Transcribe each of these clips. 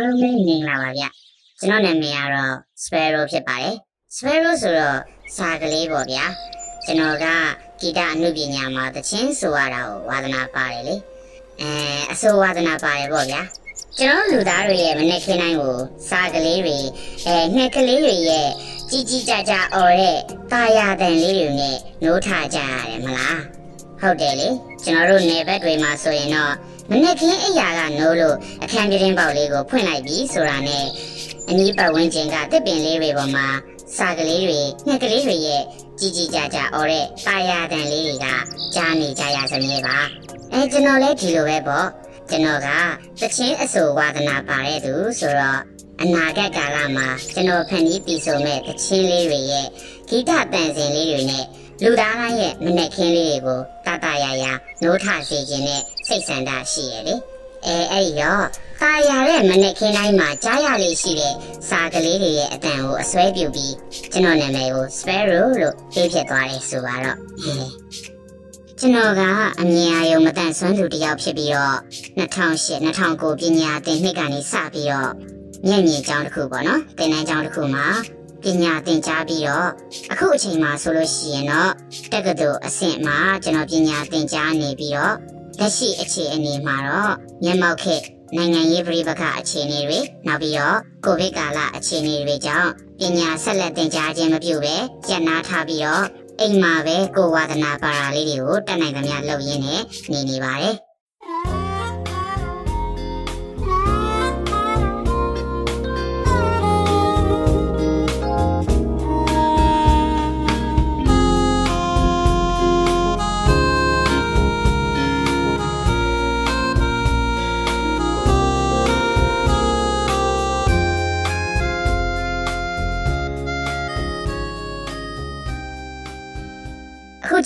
အားလုံးပဲမင်္ဂလာပါဗျကျွန်တော်နာမည်ကတော့ Sparrow ဖြစ်ပါတယ် Sparrow ဆိုတော့စာကလေးပေါ့ဗျာကျွန်တော်ကဂီတအနုပညာမှာသချင်းဆိုရတာကိုဝါသနာပါတယ်လေအဲအဆိုဝါသနာပါတယ်ပေါ့ဗျာကျွန်တော်လူသားတွေရဲ့မနေ့ခင်းတိုင်းကိုစာကလေးတွေအဲငှက်ကလေးတွေရဲ့ကြီးကြီးကြကြအော်တဲ့တာယာတန်လေးတွေနဲ့နိုးထကြရတယ်မလားဟုတ်တယ်လေကျွန်တော်တို့နေဘက်တွေမှာဆိုရင်တော့ မနေ့ခင်းအိယာကနိုးလို့အခန်းပြတင်းပေါက်လေးကိုဖွင့်လိုက်ပြီဆိုတာနဲ့အနီးပတ်ဝန်းကျင်ကတစ်ပင်လေးတွေပေါ်မှာစာကလေးတွေငှက်ကလေးတွေရဲ့ကြီးကြီးကြကြအော်တဲ့တာယာတန်လေးတွေကကြားနေကြရစမြဲပါအဲကျွန်တော်လည်းဒီလိုပဲပေါ့ကျွန်တော်ကသချင်းအဆိုဝါဒနာပါတဲ့သူဆိုတော့အနာဂတ်ကာလမှာကျွန်တော်ဖန်တီးပြီးဆိုမဲ့သချင်းလေးတွေရဲ့ဂီတတန်စင်လေးတွေနဲ့ လူသားတိုင်းရဲ့မနဲ့ခင်းလေးတွေကိုတတရရနိုးထစေခြင်းနဲ့စိတ်ဆန္ဒရှိရလေအဲအဲ့ဒီတော့တာယာတဲ့မနဲ့ခင်းတိုင်းမှာကြားရလေးရှိတဲ့စာကလေးတွေရဲ့အတန်ကိုအစွဲပြုပြီးကျွန်တော်နာမည်ကို Sparrow လို့ပေးဖြစ်သွားတယ်ဆိုပါတော့ဟဲကျွန်တော်ကအမြင်အာရုံမတန်ဆွမ်းသူတစ်ယောက်ဖြစ်ပြီးတော့2008 2009ပညာသင်နှစ်ကနေစပြီးတော့မျက်မြင်ကျောင်းတစ်ခုပေါ့နော်သင်တန်းကျောင်းတစ်ခုမှာ ပညာသင်ကြားပြီးတော့အခုအချိန်မှာဆိုလို့ရှိရင်တော့တက္ကသိုလ်အဆင့်မှာကျွန်တော်ပညာသင်ကြားနေပြီးတော့လက်ရှိအခြေအနေမှာတော့မျက်မှောက်ခေတ်နိုင်ငံရေးပြည်ပခအခြေအနေတွေနောက်ပြီးတော့ကိုဗစ်ကာလအခြေအနေတွေကြောင့်ပညာဆက်လက်သင်ကြားခြင်းမပြုဘဲရပ်နားထားပြီးတော့အိမ်မှာပဲကိုဝါဒနာပါရာလေးတွေကိုတက်နိုင်သမျှလုပ်ရင်းနဲ့နေနေပါတယ်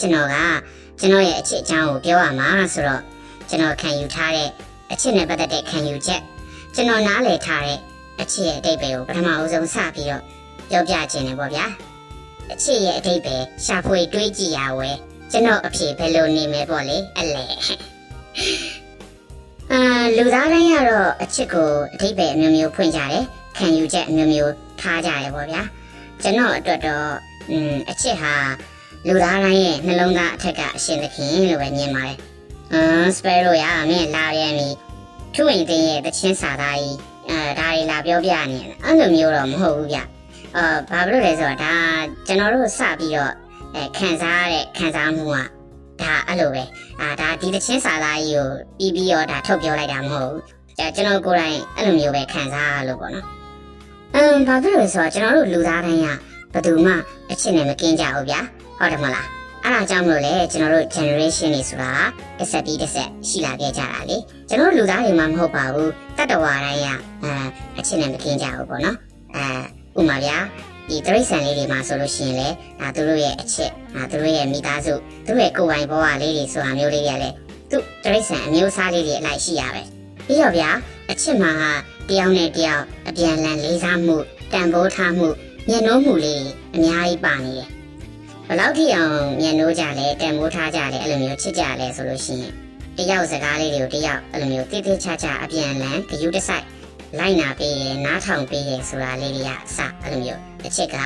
ကျွန်တော်ကကျွန်တော်ရဲ့အချစ်အချောင်းကိုပြောရမှာဆိုတော့ကျွန်တော်ခံယူထားတဲ့အချစ်နဲ့ပတ်သက်တဲ့ခံယူချက်ကျွန်တော်နားလည်ထားတဲ့အချစ်ရဲ့အတိတ်ပဲကိုပထမအဦးဆုံးစပြီးတော့ပြောပြခြင်းတယ်ပေါ့ဗျာအချစ်ရဲ့အတိတ်ပဲရှာဖွေတွေးကြည့်ရဝဲကျွန်တော်အဖြေဘယ်လိုနေမဲပေါ့လေအလဲအာလူသားတိုင်းကတော့အချစ်ကိုအတိတ်ပဲအမျိုးမျိုးဖွင့်ကြတယ်ခံယူချက်အမျိုးမျိုးထားကြတယ်ပေါ့ဗျာကျွန်တော်အတွက်တော့อืมအချစ်ဟာ လူသားတိုင်းရဲ့နှလုံးသားအထက်ကအရှင်သခင်လို့ပဲမြင်ပါတယ်။အမ်စပယ်ရိုရမင်းလာပြန်ပြီ။သူ့အိမ်တင်းရဲ့တချင်းစာသားကြီးအဲဒါတွေလာပြောပြနေတယ်။အဲ့လိုမျိုးတော့မဟုတ်ဘူးဗျ။အာဘာဖြစ်လို့လဲဆိုတော့ဒါကျွန်တော်တို့စပြီးတော့အဲခံစားရတဲ့ခံစားမှုကဒါအဲ့လိုပဲ။အာဒါဒီတချင်းစာသားကြီးကိုပြီးပြီးတော့ဒါထုတ်ပြောလိုက်တာမဟုတ်ဘူး။ကျွန်တော်ကိုယ်တိုင်အဲ့လိုမျိုးပဲခံစားရလို့ပေါ့နော်။အမ်ဘာဖြစ်လို့လဲဆိုတော့ကျွန်တော်တို့လူသားတိုင်းကဘယ်သူမှအချစ်နဲ့မကင်းကြဘူးဗျာ။ ဟုတ်တယ်မလားအဲ့ဒါကြောင့်မလို့လေကျွန်တော်တို့ generation တွေဆိုတာတစ်ဆက်ပြီးတစ်ဆက်ရှိလာခဲ့ကြတာလေကျွန်တော်လူသားတွေမှမဟုတ်ပါဘူးတတ္တဝါတိုင်းကအဲအချင်းနဲ့မကင်းကြဘူးပေါ့နော်အဲဥမာဗျာဒီတရိษံလေးတွေမှာဆိုလို့ရှိရင်လေဒါသူတို့ရဲ့အချစ်ဒါသူတို့ရဲ့မိသားစုသူတို့ရဲ့ကိုယ်ပိုင်ဘဝလေးတွေဆိုတာမျိုးလေးတွေလည်းသူတရိษံအမျိုးအစားလေးတွေအလိုက်ရှိရပဲပြီးတော့ဗျာအချစ်မှာဟာတယောက်နဲ့တယောက်အပြန်လန်လေးစားမှုတန်ဖိုးထားမှုညှဉ်းနှိုးမှုလေးအများကြီးပါနေတယ် ဘယ်လောက်ထိအောင်မျက်နှိုးကြလဲတန်မိုးထားကြလဲအဲ့လိုမျိုးချစ်ကြလဲဆိုလို့ရှိရင်တယောက်စကားလေးတွေကိုတယောက်အဲ့လိုမျိုးတိတိကျကျအပြန်လန်ဂယုတစိုက်လိုက်နာပေးရနားထောင်ပေးရဆိုတာလေးတွေကအစအဲ့လိုမျိုးတစ်ချက်က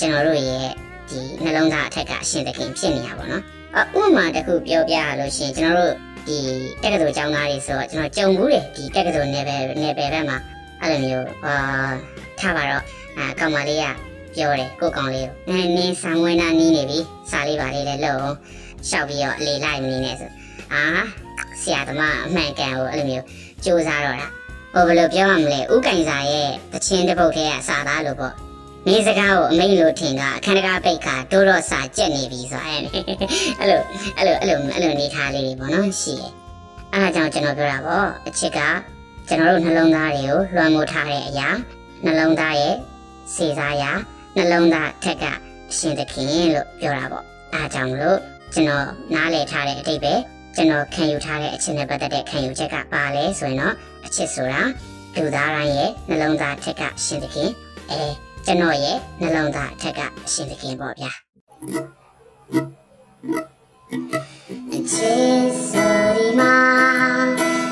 ကျွန်တော်တို့ရဲ့ဒီနှလုံးသားအထက်ကအရှင်သခင်ဖြစ်နေတာပေါ့နော်အဥမာတစ်ခုပြောပြရလို့ရှိရင်ကျွန်တော်တို့ဒီတက္ကသိုလ်ကျောင်းသားတွေဆိုတော့ကျွန်တော်ကြုံဘူးတယ်ဒီတက္ကသိုလ်နယ်ပယ်နယ်ပယ်ဘက်မှာအဲ့လိုမျိုးအာထားပါတော့အာကောင်မလေးက ပြောတယ်ကိုကောင်လေးကိုနင်းနင်းဆံဝင်တာနီးနေပြီစာလေးပါလေးလည်းလုံရှောက်ပြီးတော့လေလိုက်မနေနဲ့ဆိုအာဆရာသမားအမှန်ကန်ကိုအဲ့လိုမျိုးစူးစမ်းတော့တာဟိုဘယ်လိုပြောရမလဲဥကင်စာရဲ့တချင်းတစ်ပုတ်ခဲကစာသားလို့ပေါ့မင်းစကားကိုအမိန်လို့ထင်ကအခန်းတကားပိတ်ခါတိုးတော့စာကြက်နေပြီဆိုအဲ့အဲ့လိုအဲ့လိုအဲ့လိုအဲ့လိုနေထားလေးတွေပေါ့နော်ရှိတယ်အဲ့ဒါကြောင့်ကျွန်တော်ပြောတာပေါ့အချစ်ကကျွန်တော်တို့နှလုံးသားတွေကိုလွှမ်းမိုးထားတဲ့အရာနှလုံးသားရဲ့စေစားရာ နှလုံးသားထက်ကအရှင်သခင်လို့ပြောတာပေါ့အားကြောင့်မလို့ကျွန်တော်နားလည်ထားတဲ့အတိတ်ပဲကျွန်တော်ခံယူထားတဲ့အချက်နဲ့ပတ်သက်တဲ့ခံယူချက်ကပါလဲဆိုရင်တော့အချက်ဆိုတာလူသားတိုင်းရဲ့နှလုံးသားထက်ကရှင်သခင်အဲကျွန်တော်ရဲ့နှလုံးသားထက်ကရှင်သခင်ပေါ့ဗျာအချစ်ဆိုဒီမှာ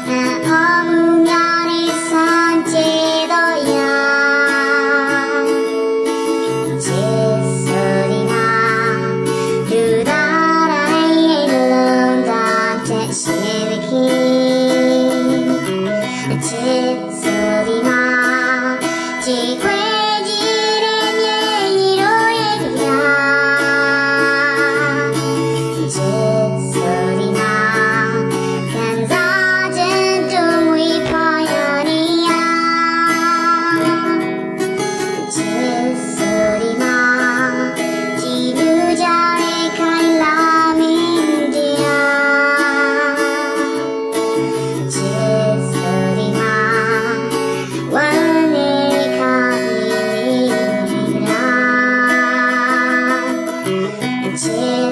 အအောင်များ to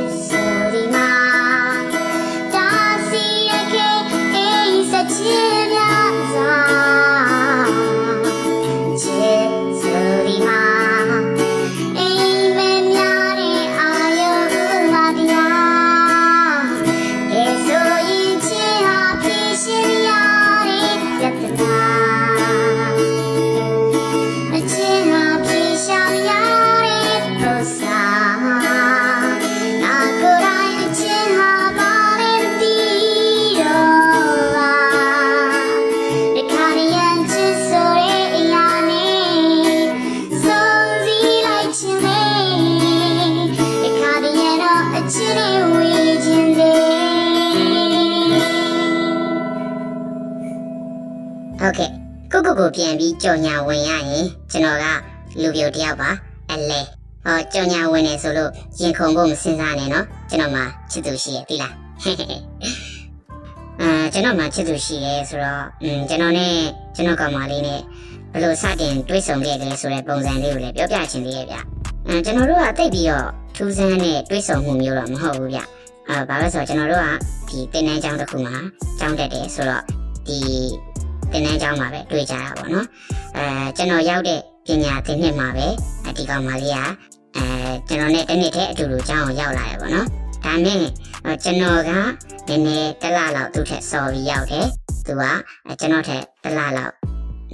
ပြန်ပြီးကြော်ညာဝင်ရရင်ကျွန်တော်ကလူပြိုတယောက်ပါအလဲဟောကြော်ညာဝင်နေဆိုလို့ရင်ခုန်ဖို့မစင်စားနဲ့နော်ကျွန်တော်မှချစ်သူရှိရဲ့သိလားအာကျွန်တော်မှချစ်သူရှိရဲဆိုတော့อืมကျွန်တော်နဲ့ကျွန်တော်ကောင်မလေးနဲ့ဘယ်လိုစတင်တွေးဆုံခဲ့လဲဆိုတဲ့ပုံစံလေးကိုလည်းပြောပြချင်သေးရဲ့ဗျအဲကျွန်တော်တို့ကတိတ်ပြီးတော့ထူးဆန်းတဲ့တွေးဆုံမှုမျိုးတော့မဟုတ်ဘူးဗျအာဘာလို့ဆိုတော့ကျွန်တော်တို့ကဒီတင်နန်းကျောင်းတစ်ခုမှာကျောင်းတက်တယ်ဆိုတော့ဒီ တင်နန်းကျောင်းမှာပဲတွေ့ကြတာပေါ့နော်အဲကျွန်တော်ရောက်တဲ့ပညာသင်နှစ်မှာပဲဒီကောင်မလေးကအဲကျွန်တော်နဲ့တစ်နှစ်တည်းအတူတူကျောင်းကိုရောက်လာတယ်ပေါ့နော်ဒါနဲ့ကျွန်တော်ကနည်းနည်းတစ်လလောက်သူ့ထက်စော်ပြီးရောက်တယ်သူကကျွန်တော်ထက်တစ်လလောက်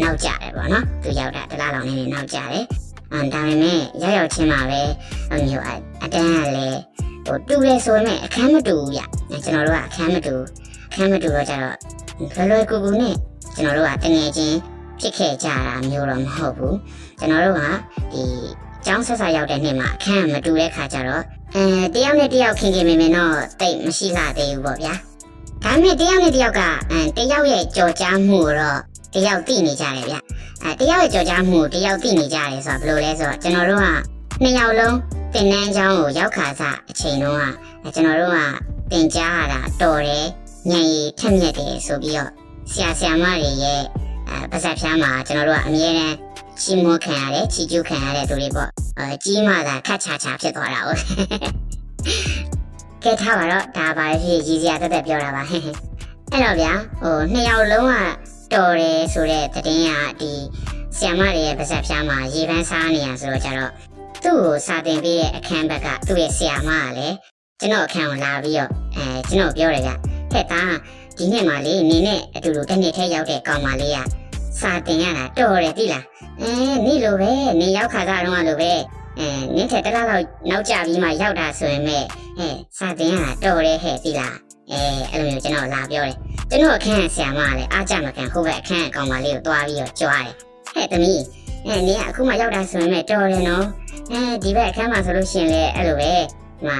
နောက်ကျတယ်ပေါ့နော်သူရောက်တာတစ်လလောက်နည်းနည်းနောက်ကျတယ်အဲဒါပေမဲ့ရောက်ရောက်ချင်းမှာပဲအမျိုးအတန်းကလည်းဟိုတူတယ်ဆိုရင်အခန်းမတူဘူးဗျကျွန်တော်တို့ကအခန်းမတူအခန်းမတူတော့ကျတော့လွယ်လွယ်ကူကူနဲ့ ကျွန်တော်တို့ကတငယ်ချင်းဖြစ်ခဲ့ကြတာမျိုးတော့မဟုတ်ဘူးကျွန်တော်တို့ကဒီကျောင်းဆက်ဆက်ရောက်တဲ့နေ့မှာအခန်းမတူတဲ့ခါကျတော့အဲတယောက်နဲ့တယောက်ခင်ခင်မင်မင်တော့တိတ်မရှိလာသေးဘူးပေါ့ဗျာဒါပေမဲ့တယောက်နဲ့တယောက်ကအဲတယောက်ရဲ့ကြော်ကြားမှုတော့တယောက်သိနေကြတယ်ဗျအဲတယောက်ရဲ့ကြော်ကြားမှုတယောက်သိနေကြတယ်ဆိုတော့ဘယ်လိုလဲဆိုတော့ကျွန်တော်တို့ကနှစ်ယောက်လုံးတင်နန်းကျောင်းကိုရောက်ခါစားအချိန်တုန်းကကျွန်တော်တို့ကတင်ကြားရတာတော်တယ်ညံရီထက်မြက်တယ်ဆိုပြီးတော့ ဆရာဆရာမတွေရဲ့အဲပါဇက်ဖြားမှာကျွန်တော်တို့ကအမြဲတမ်းချီးမွမ်းခံရတယ်ချီးကျူးခံရတဲ့သူတွေပေါ့အဲကြီးမှသာခက်ချာချာဖြစ်သွားတာဟုတ်ကဲထားပါတော့ဒါပါဖြစ်ရည်စရာတက်တက်ပြောတာပါအဲ့တော့ဗျာဟိုနှစ်ယောက်လုံးကတော်တယ်ဆိုတဲ့တည်င်းကဒီဆီယမတွေရဲ့ပါဇက်ဖြားမှာရေပန်းစားနေရဆိုတော့ကြတော့သူ့ကိုစာတင်ပေးတဲ့အခန်းဘက်ကသူ့ရဲ့ဆီယမကလည်းကျွန်တော်အခန်းကိုလာပြီးတော့အဲကျွန်တော်ပြောတယ်ဗျဟဲ့သား ဒီနေ့မှလေနင်းနဲ့အတူတူတစ်နှစ်ထဲရောက်တဲ့ကောင်မလေးကစာတင်ရတာတော်တယ်သိလားအဲနေ့လိုပဲနေရောက်ခါကတော့လိုပဲအဲနင်းထက်တလားလောက်နောက်ကြပြီးမှရောက်တာဆိုရင်မဲ့ဟဲ့စာတင်ရတာတော်တယ်ဟဲ့သိလားအဲအဲ့လိုမျိုးကျွန်တော်လာပြောတယ်ကျွန်တော်အခန်းဆရာမကလည်းအားကြမကန်ဟိုဘက်အခန်းအကောင်မလေးကိုတွားပြီးတော့ကြွားတယ်ဟဲ့သမီးအဲနင်းကအခုမှရောက်တာဆိုရင်မဲ့တော်တယ်နော်အဲဒီဘက်အခန်းမှာဆိုလို့ရှိရင်လည်းအဲ့လိုပဲမှာ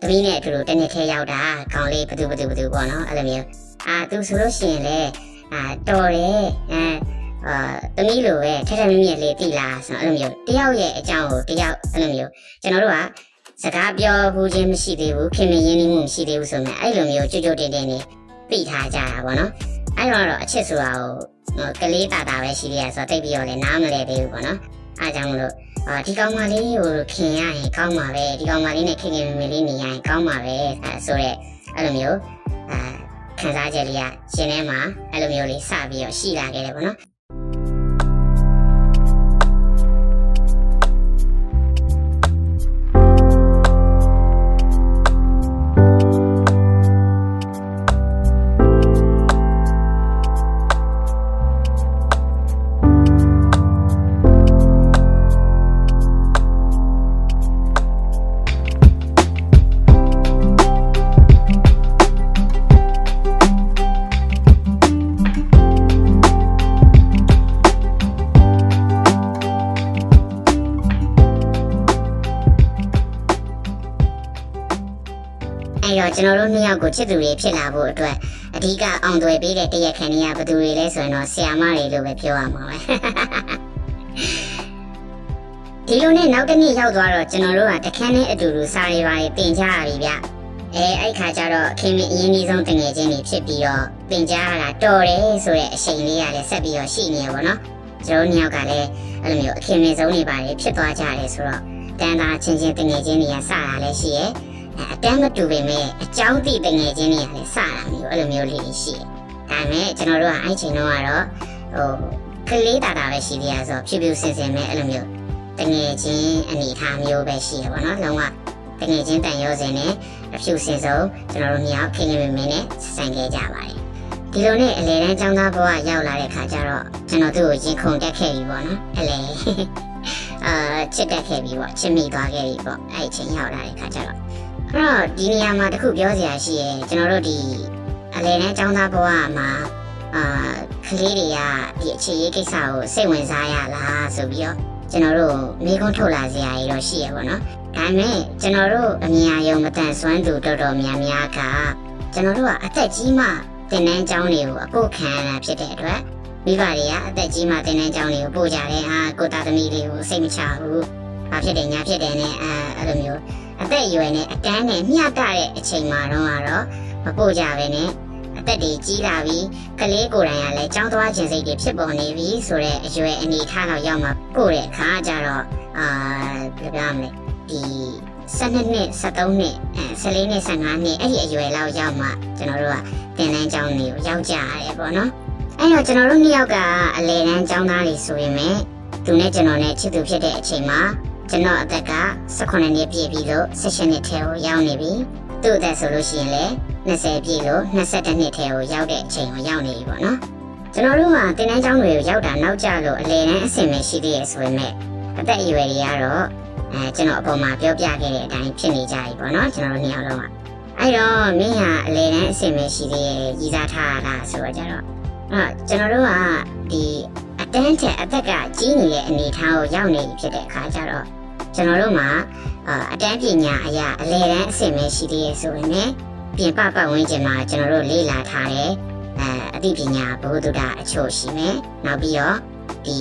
သမီးနဲ့အတူတူတနေ့ထဲရောက်တာခေါင်းလေးဘသူဘသူဘသူပေါ့နော်အဲ့လိုမျိုးအာသူဆိုလို့ရှိရင်လည်းအာတော်တယ်အဲအာသမီးလိုပဲထထမင်းမြက်လေးတိလားဆိုတော့အဲ့လိုမျိုးတယောက်ရဲ့အကြောင်းကိုတယောက်အဲ့လိုမျိုးကျွန်တော်တို့ကစကားပြောဘူးချင်းမရှိသေးဘူးခင်မင်းရင်းနှီးမှုမရှိသေးဘူးဆိုမှအဲ့လိုမျိုးကြွကြွတင်တင်နေပြထားကြတာပေါ့နော်အဲ့တော့တော့အချစ်ဆိုတာကိုကလေးတာတာပဲရှိသေးရဆိုတော့တိတ်ပြီးတော့လည်းနားမလဲသေးဘူးပေါ့နော်အားကြောင့်မလို့ အာဒီကောင်မလေးကိုခင်ရရင်ကောင်းပါပဲဒီကောင်မလေးနဲ့ခင်ခင်မင်မင်လေးနေရရင်ကောင်းပါပဲအဲဆိုတော့အဲ့လိုမျိုးအာခံစားချက်လေးကရှင်ထဲမှာအဲ့လိုမျိုးလေးစပြီးတော့ရှိလာခဲ့တယ်ပေါ့နော် ကျွန်တော်တို့နှစ်ယောက်ကိုချစ်သူတွေဖြစ်လာဖို့အတွက်အဓိကအောင်သွယ်ပေးတဲ့တရက်ခံတွေကဘယ်သူတွေလဲဆိုရင်တော့ဆီယာမတွေလို့ပဲပြောရမှာပဲဒီလိုနဲ့နောက်တစ်နေ့ရောက်သွားတော့ကျွန်တော်တို့ကတခန်းနဲ့အတူတူစာရီပါတွေတင်ကြရပြီဗျအဲအဲ့ခါကျတော့ခင်မင်းအရင်ကြီးဆုံးတငယ်ချင်းတွေဖြစ်ပြီးတော့တင်ကြရတာတော်တယ်ဆိုတဲ့အချိန်လေးကလည်းဆက်ပြီးတော့ရှိနေရပါတော့ကျွန်တော်တို့နှစ်ယောက်ကလည်းအဲ့လိုမျိုးအခင်မင်းဆုံးတွေပါဖြစ်သွားကြတယ်ဆိုတော့တန်တာချင်းချင်းတငယ်ချင်းတွေကစတာလည်းရှိရဲ့ အတန်းမတူပေမဲ့အကြောင်းသိတငယ်ချင်းတွေကလည်းစတာမျိုးအဲ့လိုမျိုးလေးရှိတယ်။ဒါပေမဲ့ကျွန်တော်တို့ကအဲ့ချိန်တော့ကတော့ဟိုကလေးတာတာပဲရှိသေးရဆိုဖြူဖြူစင်စင်ပဲအဲ့လိုမျိုးတငယ်ချင်းအနေထားမျိုးပဲရှိရပါတော့လုံးဝတငယ်ချင်းတန်ရောစင်နဲ့အဖြူစင်စုံကျွန်တော်တို့မြောက်ခင်ခင်မင်းမင်းနဲ့ဆက်ဆံခဲ့ကြပါတယ်။ဒီလိုနဲ့အလေတန်းចောင်းသားဘဝရောက်လာတဲ့ခါကျတော့ကျွန်တော်သူ့ကိုရင်ခုန်တက်ခဲ့ပြီပေါ့နော်။အလေအာချစ်တက်ခဲ့ပြီပေါ့ချစ်မိသွားခဲ့ပြီပေါ့အဲ့အချိန်ရောက်လာတဲ့ခါကျတော့ အဲ့တော့ဒီနေရာမှာတခုပြောစရာရှိရယ်ကျွန်တော်တို့ဒီအလဲနဲ့ចောင်းသားဘဝမှာအာကလေးတွေကဒီအခြေရေးကိစ္စကိုစိတ်ဝင်စားရလားဆိုပြီးတော့ကျွန်တော်တို့မိကုန်းထုတ်လာစရာကြီးတော့ရှိရပါတော့။ဒါပေမဲ့ကျွန်တော်တို့အမြင်အယုံမတန်ဆွမ်းသူတော်တော်များများကကျွန်တော်တို့ကအသက်ကြီးမှတင်နန်းကျောင်းတွေကိုအပုတ်ခံရတာဖြစ်တဲ့အတွက်မိဘတွေကအသက်ကြီးမှတင်တဲ့ကြောင်းတွေကိုပို့ကြတယ်ဟာကိုသားသမီးတွေကိုစိတ်မချဘူးဘာဖြစ်တယ်ညာဖြစ်တယ်နဲ့အဲအဲ့လိုမျိုး အသက်အရွယ်နဲ့အတန်းနဲ့မျှတတဲ့အချိန်မှာတော့ကတော့မပို့ကြပဲနဲ့အသက်တွေကြီးလာပြီးကလေးကိုယ်တိုင်ကလည်းကြောင်းသွားခြင်းစိတ်တွေဖြစ်ပေါ်နေပြီဆိုတော့အရွယ်အနေထားတော့ရောက်မှပို့တဲ့အခါကျတော့အာဘယ်ပြောမလဲဒီ12နှစ်13နှစ်အဲ14နှစ်15နှစ်အဲ့ဒီအရွယ်လောက်ရောက်မှကျွန်တော်တို့ကတင်တန်းကျောင်းတွေကိုရောက်ကြရတယ်ပေါ့နော်အဲ့တော့ကျွန်တော်တို့နှစ်ယောက်ကအလေတန်းကျောင်းသားတွေဆိုရင်ပဲသူနဲ့ကျွန်တော်နဲ့ချစ်သူဖြစ်တဲ့အချိန်မှာ ကျွန်တော်အသက်က18နှစ်ပြည့်ပြီလို့16နှစ်ထဲကိုရောက်နေပြီသူ့အသက်ဆိုလို့ရှိရင်လည်း20ပြည့်လို့22နှစ်ထဲကိုရောက်တဲ့အချိန်ကိုရောက်နေပြီပေါ့နော်ကျွန်တော်တို့ကတင်တန်းကျောင်းတွေကိုရောက်တာနောက်ကျလို့အလေတန်းအဆင်မရှိသေးရဆိုပေမဲ့အသက်အရွယ်တွေကတော့အဲကျွန်တော်အပေါ်မှာပြောပြခဲ့တဲ့အတိုင်းဖြစ်နေကြပြီပေါ့နော်ကျွန်တော်တို့နှစ်ယောက်လုံးကအဲ့တော့မင်းဟာအလေတန်းအဆင်မရှိသေးရရည်စားထားတာဆိုတော့ကျတော့အဲ့ကျွန်တော်တို့ကဒီအတန်းချက်အသက်ကကြီးနေတဲ့အနေအထားကိုရောက်နေဖြစ်တဲ့အခါကျတော့ ကျွန်တော်တို့မှာအတန်းပညာအရာအလေတန်းအဆင်မရှိသေးရဆိုရင်လည်းပြင်ပပတ်ဝန်းကျင်မှာကျွန်တော်တို့လေ့လာထားတဲ့အဲအသိပညာဘုဒ္ဓတာအချို့ရှိမယ်နောက်ပြီးတော့ဒီ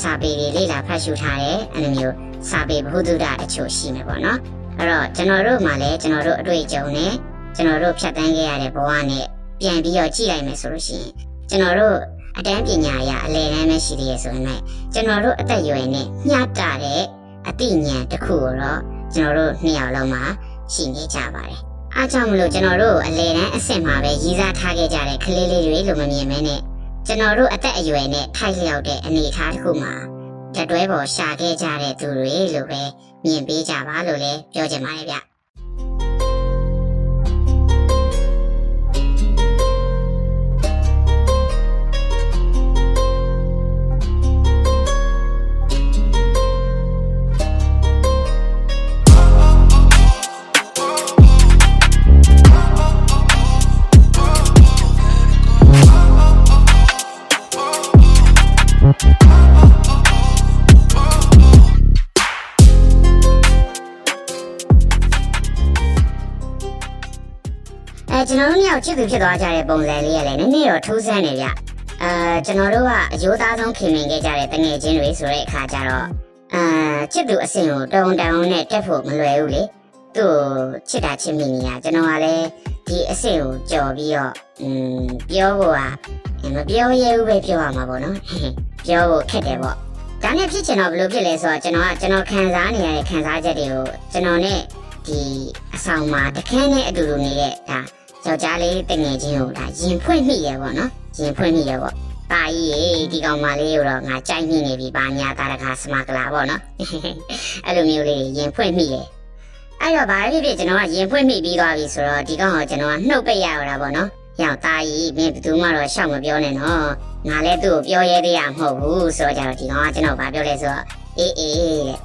စာပေတွေလေ့လာဖတ်ရှုထားတဲ့အဲ့လိုမျိုးစာပေဘုဒ္ဓတာအချို့ရှိမယ်ပေါ့နော်အဲ့တော့ကျွန်တော်တို့မှလည်းကျွန်တော်တို့အတွေ့အကြုံနဲ့ကျွန်တော်တို့ဖြတ်တန်းခဲ့ရတဲ့ဘဝနဲ့ပြန်ပြီးတော့ကြည့်လိုက်မယ်ဆိုလို့ရှိရင်ကျွန်တော်တို့အတန်းပညာအရအလယ်တန်းပဲရှိသေးရဆိုရင်လည်းကျွန်တော်တို့အသက်အရွယ်နဲ့မျှတတဲ့ အသိဉာဏ်တစ်ခုကိုတော့ကျွန်တော်တို့နှစ်ယောက်လုံးမှာရှိနေကြပါတယ်အားကြောင့်မလို့ကျွန်တော်တို့အလေတန်းအဆင့်မှာပဲရည်စားထားခဲ့ကြတဲ့ကလေးလေးတွေလို့မမြင်မဲနဲ့ကျွန်တော်တို့အသက်အရွယ်နဲ့ထိုက်လျောက်တဲ့အနေအထားတစ်ခုမှာတတွဲပေါ်ရှာခဲ့ကြတဲ့သူတွေလို့ပဲမြင်ပေးကြပါလို့လည်းပြောချင်ပါတယ်ဗျ တော်တို့ညောင်ချစ်သူဖြစ်သွားကြတဲ့ပုံစံလေးရလည်းနည်းနည်းတော့ထူးဆန်းနေဗျအာကျွန်တော်တို့ကအယိုးသားဆုံးခင်မင်ခဲ့ကြတဲ့တငယ်ချင်းတွေဆိုတဲ့အခါကျတော့အာချစ်သူအဆင့်ကိုတုံတုံနဲ့တက်ဖို့မလွယ်ဘူးလေသူ့ချစ်တာချစ်မိနေတာကျွန်တော်ကလည်းဒီအဆင့်ကိုကြော်ပြီးတော့อืมပြောဖို့ကမပြောရဲဘူးပဲပြောရမှာပေါ့နော်ပြောဖို့ခက်တယ်ပေါ့ဒါနဲ့ဖြစ်ချင်တော့ဘယ်လိုဖြစ်လဲဆိုတော့ကျွန်တော်ကကျွန်တော်ခံစားနေရတဲ့ခံစားချက်တွေကိုကျွန်တော်နဲ့ဒီအဆောင်မှာတခန်းနဲ့အတူတူနေတဲ့ဒါ ယောက်ျားလေးတငယ်ချင်းကိုဒါရင်ဖွင့်မိရပေါ့နော်ရင်ဖွင့်မိရပေါ့ပါကြီးရေဒီကောင်မလေးကိုတော့ငါကြိုက်မိနေပြီပါညာတာတခါစမကလာပေါ့နော်အဲ့လိုမျိုးလေးရင်ဖွင့်မိရအဲ့တော့ဗာဖြစ်ဖြစ်ကျွန်တော်ကရင်ဖွင့်မိပြီးသွားပြီဆိုတော့ဒီကောင်ကကျွန်တော်ကနှုတ်ပိတ်ရတာပေါ့နော်ရောက်သားကြီးမင်းဘယ်သူမှတော့ရှောက်မပြောနဲ့နော်ငါလည်းသူ့ကိုပြောရဲသေးရမဟုတ်ဘူးဆိုတော့ကြတော့ဒီကောင်ကကျွန်တော်ဗာပြောလဲဆိုတော့အေးအေးတဲ့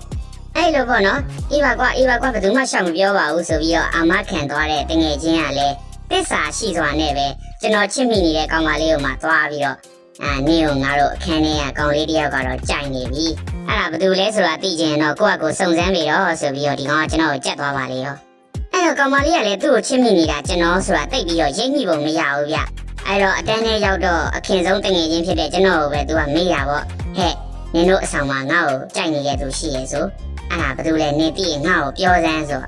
အဲ့လိုပေါ့နော်အေးပါကွာအေးပါကွာဘယ်သူမှရှောက်မပြောပါဘူးဆိုပြီးတော့အာမခံသွားတဲ့တငယ်ချင်းကလည်း တစ္ဆာရှိစွာနဲ့ပဲကျွန်တော်ချစ်မိနေတဲ့ကောင်မလေးကိုမှသွားပြီးတော့အာနင်းကိုငါတို့အခန်းထဲကကောင်လေးတယောက်ကတော့ကြိုင်နေပြီအဲ့ဒါဘယ်သူလဲဆိုတာသိချင်တော့ကိုယ့်အကိုစုံစမ်းပြီးတော့ဆိုပြီးတော့ဒီကောင်ကကျွန်တော်ကိုကြက်သွားပါလေရောအဲ့တော့ကောင်မလေးကလည်းသူ့ကိုချစ်မိနေတာကျွန်တော်ဆိုတာသိပြီးတော့ရိပ်မိပုံမရဘူးဗျအဲ့တော့အတန်းထဲရောက်တော့အခင်ဆုံးတငယ်ချင်းဖြစ်တဲ့ကျွန်တော်ကိုပဲသူကမေးတာပေါ့ဟဲ့နင်တို့အဆောင်မှာငါ့ကိုကြိုက်နေတဲ့သူရှိရဲ့ဆိုအဲ့ဒါဘယ်သူလဲနေသိရင်ငါ့ကိုပြောစမ်းဆို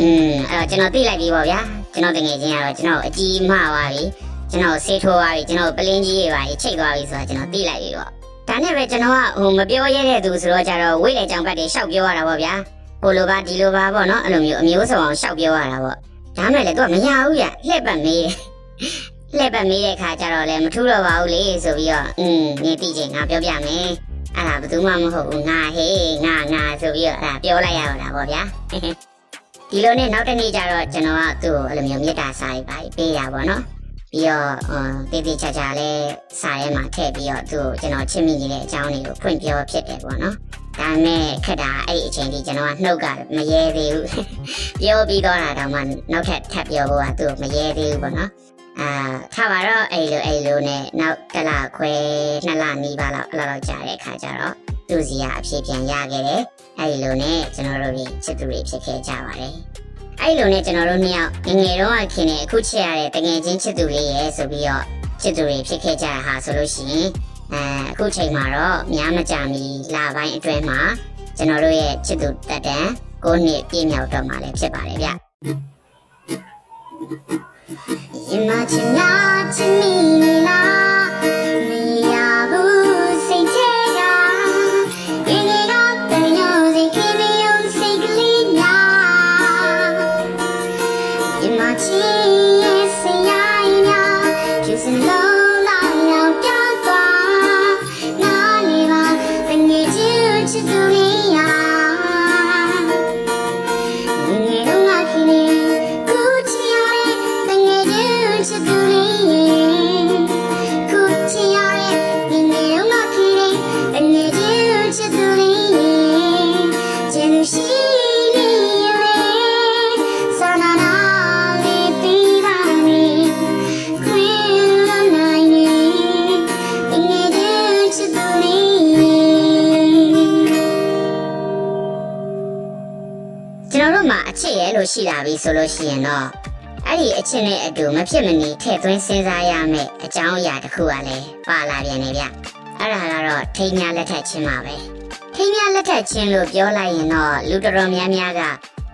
อืมအဲ့တော့ကျွန်တော်သိလိုက်ပြီပေါ့ဗျာကျွန်တော်တငယ်ချင်းကတော့ကျွန်တော်အကြီးမှသွားပြီကျွန်တော်ဆေးထိုးသွားပြီကျွန်တော်ပလင်းကြီးတွေပါချိတ်သွားပြီဆိုတော့ကျွန်တော်သိလိုက်ပြီပေါ့ဒါနဲ့ပဲကျွန်တော်ကဟိုမပြောရတဲ့သူဆိုတော့ကြတော့ဝိတ်လေကြောင်ဘက်တွေရှောက်ပြောရတာပေါ့ဗျာဟိုလိုပါဒီလိုပါပေါ့နော်အဲ့လိုမျိုးအမျိုးစုံအောင်ရှောက်ပြောရတာပေါ့ဒါမဲ့လေသူကမရဘူးဗျလှည့်ပတ်မေးလှည့်ပတ်မေးတဲ့ခါကျတော့လေမထူးတော့ပါဘူးလေဆိုပြီးတော့อืมနေသိချင်ငါပြောပြမယ်အဲ့ဒါဘယ်သူမှမဟုတ်ဘူးငါဟေးငါငါဆိုပြီးတော့အဲ့ဒါပြောလိုက်ရတော့တာပေါ့ဗျာ ဒီလိုနဲ့နောက်တစ်နေ့ကျတော့ကျွန်တော်ကသူ့ကိုအဲ့လိုမျိုးမေတ္တာစာရေးပါပေးတာပေါ့နော်ပြီးတော့တေးသေးချာချာလေးစာရဲမှာထည့်ပြီးတော့သူ့ကိုကျွန်တော်ချစ်မိနေတဲ့အကြောင်းတွေကိုဖွင့်ပြောဖြစ်တယ်ပေါ့နော်ဒါမဲ့ခက်တာအဲ့ဒီအချိန်ကြီးကျွန်တော်ကနှုတ်ကမရဲသေးဘူးပြောပြီးတော့တာတော့မှနောက်ထပ်ထပ်ပြောဖို့ကသူ့ကိုမရဲသေးဘူးပေါ့နော်အာထားပါတော့အဲ့လိုအဲ့လိုနဲ့နောက်တစ်လခွဲနှစ်လနီးပါလောက်အဲ့လောက်ကြာတဲ့အခါကျတော့ သူစီကအဖြစ်ပြန်ရခဲ့တယ်အဲ့ဒီလိုနဲ့ကျွန်တော်တို့ချစ်သူတွေဖြစ်ခဲ့ကြပါတယ်အဲ့လိုနဲ့ကျွန်တော်တို့နှစ်ယောက်ငငယ်တော့ခင်နေအခုချစ်ရတဲ့တငယ်ချင်းချစ်သူလေးရဲ့ဆိုပြီးတော့ချစ်သူတွေဖြစ်ခဲ့ကြတာဟာဆိုလို့ရှိရင်အဲအခုချိန်မှာတော့များမကြမီလပိုင်းအတွင်းမှာကျွန်တော်တို့ရဲ့ချစ်သူတက်တန်ကိုနှစ်ပြည့်မြောက်တော့မှာလည်းဖြစ်ပါတယ်ဗျယမချင်နာ ရဲလို့ရှိလာပြီဆိုလို့ရှိရင်တော့အဲ့ဒီအချစ်နဲ့အတူမဖြစ်မနေထည့်သွင်းစဉ်းစားရမယ့်အကြောင်းအရာတစ်ခုကလည်းပါလာပြန်နေဗျအဲ့ဒါကတော့ထိမ်းများလက်ထက်ချင်းပါပဲထိမ်းများလက်ထက်ချင်းလို့ပြောလိုက်ရင်တော့လူတော်တော်များများက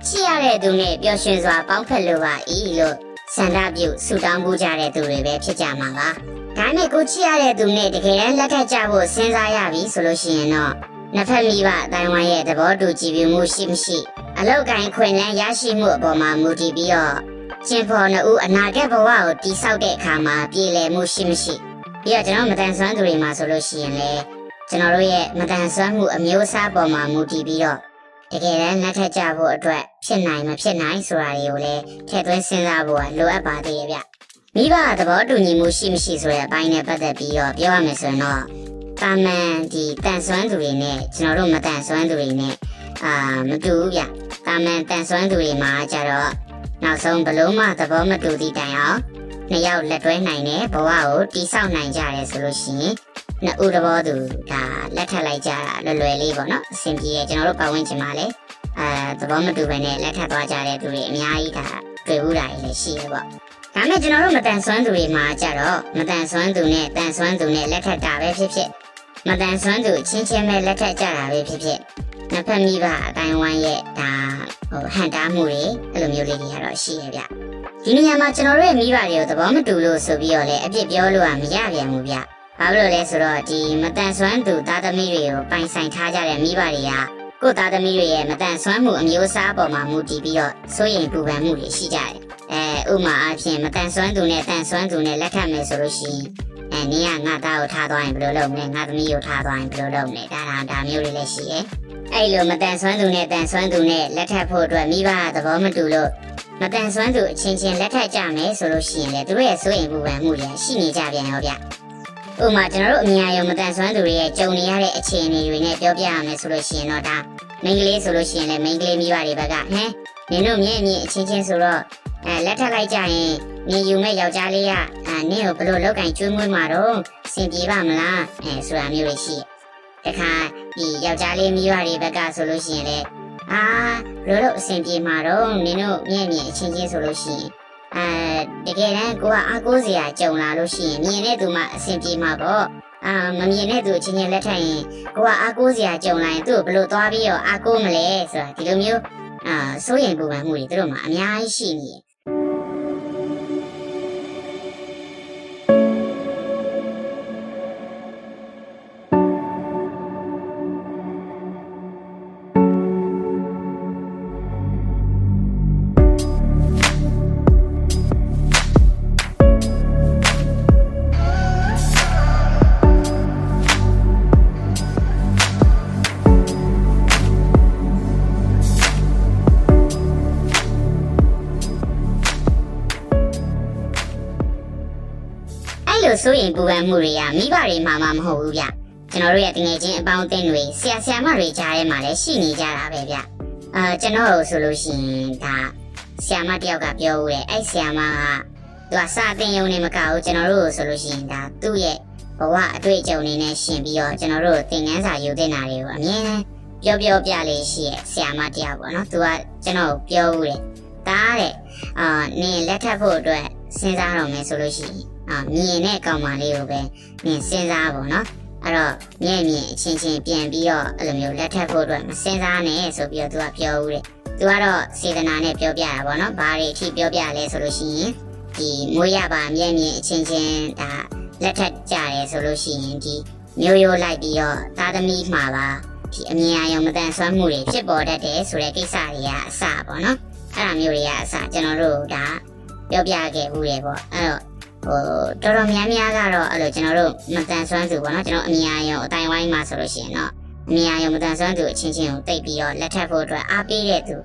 ချစ်ရတဲ့သူနဲ့ပျော်ရွှင်စွာပေါင်းဖက်လို့ပါဤလို့စန္ဒပြုဆူတောင်းမှုကြတဲ့သူတွေပဲဖြစ်ကြမှာပါဒါနဲ့ကိုချစ်ရတဲ့သူနဲ့တကယ်တမ်းလက်ထက်ကြဖို့စဉ်းစားရပြီဆိုလို့ရှိရင်တော့နှစ်ဖက်မိဘအတိုင်းဝိုင်းရဲ့သဘောတူကြည်ပြမှုရှိမရှိ အလောက်ကိုင်းခွင်လန်းရရှိမှုအပေါ်မှာမူတည်ပြီးတော့ရှင်ဖော်နှစ်ဦးအနာဂတ်ဘဝကိုတိဆောက်တဲ့အခါမှာပြည်လည်မှုရှိမရှိပြီးတော့ကျွန်တော်မတန်ဆွမ်းသူတွေမှာဆိုလို့ရှိရင်လေကျွန်တော်တို့ရဲ့မတန်ဆွမ်းမှုအမျိုးအစားပေါ်မှာမူတည်ပြီးတော့တကယ်တမ်းလက်ထက်ကြဖို့အတွက်ဖြစ်နိုင်မဖြစ်နိုင်ဆိုတာတွေကိုလည်းထည့်သွင်းစဉ်းစားဖို့ကလိုအပ်ပါသေးရဲ့ဗျမိဘသဘောတူညီမှုရှိမရှိဆိုတဲ့အပိုင်းနဲ့ပတ်သက်ပြီးတော့ပြောရမယ်ဆိုရင်တော့တာမန်ဒီတန်ဆွမ်းသူတွေနဲ့ကျွန်တော်တို့မတန်ဆွမ်းသူတွေနဲ့ အာမတူဘူးဗျတာမန်တန်ဆွမ်းသူတွေမှာကြတော့နောက်ဆုံးဘလုံးမသဘောမတူသည့်တိုင်အောင်နှစ်ယောက်လက်တွဲနိုင်တဲ့ဘဝကိုတိဆောက်နိုင်ကြတယ်ဆိုလို့ရှိရင်နှစ်ဦးတဘောသူဒါလက်ထပ်လိုက်ကြတာလွယ်လွယ်လေးပေါ့နော်အဆင်ပြေရဲ့ကျွန်တော်တို့ပတ်ဝန်းကျင်မှာလည်းအဲသဘောမတူဘဲနဲ့လက်ထပ်သွားကြတဲ့သူတွေအများကြီးဒါတွေ့ဘူးတာတွေလည်းရှိရဲ့ပေါ့ဒါမဲ့ကျွန်တော်တို့မတန်ဆွမ်းသူတွေမှာကြတော့မတန်ဆွမ်းသူနဲ့တန်ဆွမ်းသူနဲ့လက်ထပ်တာပဲဖြစ်ဖြစ်မတန်ဆွမ်းသူချင်းချင်းပဲလက်ထပ်ကြတာပဲဖြစ်ဖြစ် နှစ်ဖက်မိဘအတိုင်းဝိုင်းရဲ့ဒါဟိုဟန်တားမှုတွေအဲ့လိုမျိုးလေးတွေကတော့ရှိရဲ့ဗျဒီနေရာမှာကျွန်တော်တို့ရဲ့မိဘတွေကိုသဘောမတူလို့ဆိုပြီးတော့လည်းအပြစ်ပြောလို့ကမရပြန်ဘူးဗျဘာလို့လဲဆိုတော့ဒီမတန်ဆွမ်းသူသားသမီးတွေကိုပိုင်ဆိုင်ထားကြတဲ့မိဘတွေကကိုယ့်သားသမီးတွေရဲ့မတန်ဆွမ်းမှုအမျိုးအစားပေါ်မှာမူတည်ပြီးတော့စိုးရိမ်ပူပန်မှုတွေရှိကြတယ်အဲဥမာအဖြစ်မတန်ဆွမ်းသူနဲ့တန်ဆွမ်းသူနဲ့လက်ထပ်မယ်ဆိုလို့ရှိရင်အဲနင်းကငါသားကိုထားသွားရင်ဘယ်လိုလုပ်မလဲငါသမီးကိုထားသွားရင်ဘယ်လိုလုပ်မလဲဒါဒါဒါမျိုးတွေလည်းရှိရဲ့ အဲ့လိုမတန်ဆွမ်းသူနဲ့တန်ဆွမ်းသူနဲ့လက်ထပ်ဖို့အတွက်မိဘကသဘောမတူလို့မတန်ဆွမ်းသူအချင်းချင်းလက်ထပ်ကြမယ်ဆိုလို့ရှိရင်လေသူတို့ရဲ့စိုးရိမ်ပူပန်မှုတွေရှိနေကြပြန်ရောဗျဥပမာကျွန်တော်တို့အမြင်အယုံမတန်ဆွမ်းသူတွေရဲ့ကြုံနေရတဲ့အခြေအနေတွေနဲ့ပြောပြရမယ်ဆိုလို့ရှိရင်တော့ဒါမိန်းကလေးဆိုလို့ရှိရင်လည်းမိန်းကလေးမိဘတွေဘက်ကဟမ်နင်တို့မြင့်မြင့်အချင်းချင်းဆိုတော့အဲလက်ထပ်လိုက်ကြရင်နင်ယူမဲ့ယောက်ျားလေးကအဲနင့်ကိုဘလို့လောက်ကင်ကျွေးမွေးမှာတော့စင်ပြေပါမလားအဲဆိုတာမျိုးတွေရှိတ ခါဒီယောက်ျားလေးမိဘတွေဘက်ကဆိုလို့ရှိရင်လည်းအာဘလို့လို့အဆင်ပြေမှာတော့နင်တို့မြင့်မြင့်အချင်းချင်းဆိုလို့ရှိရင်အဲတကယ်တမ်းကိုကအားကိုးစရာကြုံလာလို့ရှိရင်မြင်တဲ့သူမှအဆင်ပြေမှာပေါ့အာမမြင်တဲ့သူအချင်းချင်းလက်ထပ်ရင်ကိုကအားကိုးစရာကြုံလာရင်သူ့ကိုဘလို့သွားပြီးတော့အားကိုးမလဲဆိုတာဒီလိုမျိုးအာစိုးရိမ်ပူပန်မှုတွေသူတို့မှာအများကြီးရှိနေတယ် စိုးရင်ပူပန်မှုတွေကမိဘတွေမှမမဟုတ်ဘူးဗျကျွန်တော်တို့ရဲ့တငယ်ချင်းအပေါင်းအသင်းတွေဆရာဆရာမတွေကြားထဲမှာလည်းရှိနေကြတာပဲဗျအာကျွန်တော်တို့ဆိုလို့ရှိရင်ဒါဆရာမတယောက်ကပြောဦးတယ်အဲ့ဆရာမကသူကစာသင်ရုံနဲ့မကဘူးကျွန်တော်တို့ဆိုလို့ရှိရင်ဒါသူ့ရဲ့ဘဝအတွေ့အကြုံတွေနဲ့ရှင်ပြီးတော့ကျွန်တော်တို့သင်ခန်းစာယူတင်တာတွေကိုအမြဲတမ်းပြောပြောပြလေးရှိရဲ့ဆရာမတယောက်ပေါ့နော်သူကကျွန်တော်ကိုပြောဦးတယ်ဒါတဲ့အာနင်လက်ထပ်ဖို့အတွက်စဉ်းစားတော့မယ်ဆိုလို့ရှိရင်အာ မြင်တဲ့ကောင်မလေးကိုပဲနင်စဉ်းစားပေါ့နော်အဲ့တော့မြဲမြင်အချင်းချင်းပြန်ပြီးတော့အဲ့လိုမျိုးလက်ထပ်ဖို့အတွက်မစင်စားနဲ့ဆိုပြီးတော့သူကပြောဦးတယ်သူကတော့စေတနာနဲ့ပြောပြတာပေါ့နော်ဘာတွေအထိပြောပြလဲဆိုလို့ရှိရင်ဒီမွေးရပါမြဲမြင်အချင်းချင်းဒါလက်ထပ်ကြတယ်ဆိုလို့ရှိရင်ဒီမျိုးရိုးလိုက်ပြီးတော့သားသမီးမှာပါဒီအမြင်အယုံမတန်ဆွမ်းမှုတွေဖြစ်ပေါ်တတ်တယ်ဆိုတဲ့ကိစ္စတွေကအစပေါ့နော်အဲ့ဒါမျိုးတွေကအစကျွန်တော်တို့ဒါပြောပြခဲ့ဘူးလေပေါ့အဲ့တော့ ဟိုတော်တော်များများကတော့အဲ့လိုကျွန်တော်တို့မတန်ဆွမ်းသူပေါ့နော်ကျွန်တော်အမြင်အယုံအတိုင်းဝိုင်းမှာဆိုလို့ရှိရင်တော့အမြင်အယုံမတန်ဆွမ်းသူအချင်းချင်းကိုတိတ်ပြီးတော့လက်ထပ်ဖို့အတွက်အားပေးတဲ့သူ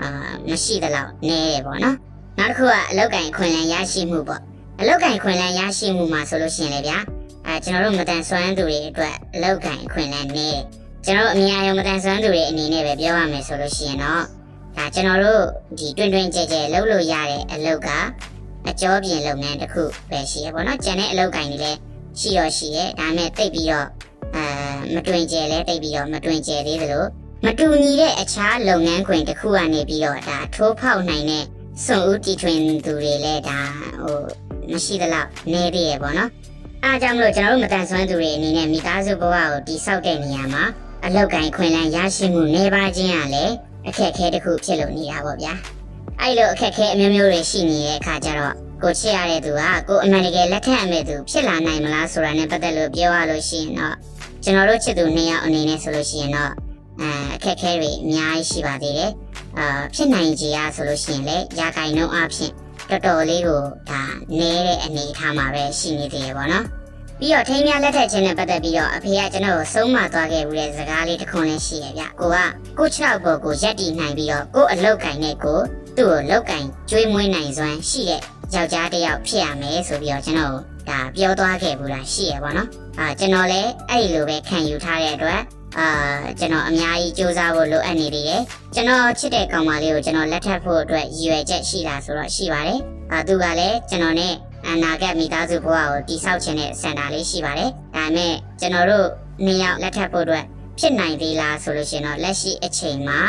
အာမရှိသလောက်နည်းတယ်ပေါ့နော်နောက်တစ်ခုကအလောက်ကင်ခွင်လန်းရရှိမှုပေါ့အလောက်ကင်ခွင်လန်းရရှိမှုမှာဆိုလို့ရှိရင်လေဗျာအဲကျွန်တော်တို့မတန်ဆွမ်းသူတွေအတွက်အလောက်ကင်ခွင်လန်းနည်းကျွန်တော်တို့အမြင်အယုံမတန်ဆွမ်းသူတွေအနေနဲ့ပဲပြောရမယ်ဆိုလို့ရှိရင်တော့ဒါကျွန်တော်တို့ဒီတွင်တွင်ကြဲကြဲလုပ်လို့ရတဲ့အလုပ်က အကျော်ပြင်လုပ်ငန်းတစ်ခုပဲရှိရပေါ့နော်ကျန်တဲ့အလုပ်ကိုင်တွေလည်းရှိတော့ရှိရဲဒါပေမဲ့တိတ်ပြီးတော့အဲမတွင်ကျဲလဲတိတ်ပြီးတော့မတွင်ကျဲသေးသလိုမတူညီတဲ့အခြားလုပ်ငန်းခွင်တစ်ခုကနေပြီးတော့ဒါထိုးဖောက်နိုင်တဲ့စွန့်ဦးတီထွင်သူတွေလည်းဒါဟိုမရှိသလောက်နေသေးရပေါ့နော်အားကြောင့်မလို့ကျွန်တော်တို့မတန်ဆွမ်းသူတွေအနေနဲ့မိသားစုဘဝကိုတိဆောက်တဲ့နေရာမှာအလောက်ကိုင်ခွင်လန်းရရှိမှုနေပါခြင်းကလည်းအခက်အခဲတစ်ခုဖြစ်လို့နေတာပေါ့ဗျာ အဲ့လိုအခက်အခဲအမျိုးမျိုးတွေရှိနေတဲ့အခါကျတော့ကိုချစ်ရတဲ့သူကကိုအမှန်တကယ်လက်ခံအမဲ့သူဖြစ်လာနိုင်မလားဆိုတာနဲ့ပတ်သက်လို့ပြောရလို့ရှိရင်တော့ကျွန်တော်တို့ချစ်သူနှစ်ယောက်အနေနဲ့ဆိုလို့ရှိရင်တော့အဲအခက်အခဲတွေအများကြီးရှိပါသေးတယ်အာဖြစ်နိုင်ကြရဆိုလို့ရှိရင်လည်းရာဂိုင်နှုန်းအဖြစ်တော်တော်လေးကိုဒါနဲတဲ့အနေအထားမှာပဲရှိနေသေးတယ်ပေါ့နော်ပြီးတော့ထိန်းများလက်ထက်ခြင်းနဲ့ပတ်သက်ပြီးတော့အဖေကကျွန်တော်ကိုဆုံးမသွားခဲ့ဦးတဲ့စကားလေးတစ်ခွန်းလည်းရှိရဗျကိုကကိုချောက်ပေါ်ကိုရက်တီနိုင်ပြီးတော့ကိုအလုတ်ကင်နဲ့ကို သူ့ကိုလောက်ကင်ကျွေးမွေးနိုင်စွမ်းရှိတဲ့ယောက်ျားတစ်ယောက်ဖြစ်ရမယ်ဆိုပြီးတော့ကျွန်တော်ဒါပြောသွားခဲ့ဘူးလားရှိရပါတော့အာကျွန်တော်လည်းအဲ့ဒီလိုပဲခံယူထားတဲ့အတွက်အာကျွန်တော်အများကြီးစူးစမ်းဖို့လိုအပ်နေသေးတယ်ကျွန်တော်ချစ်တဲ့ကောင်မလေးကိုကျွန်တော်လက်ထပ်ဖို့အတွက်ရည်ရွယ်ချက်ရှိတာဆိုတော့ရှိပါတယ်အာသူကလည်းကျွန်တော်နဲ့အနာဂတ်မိသားစုဘဝကိုတည်ဆောက်ခြင်းတဲ့စင်တာလေးရှိပါတယ်ဒါပေမဲ့ကျွန်တော်တို့နှစ်ယောက်လက်ထပ်ဖို့အတွက်ဖြစ်နိုင်သေးလားဆိုလို့ရှိရင်တော့လက်ရှိအချိန်မှာ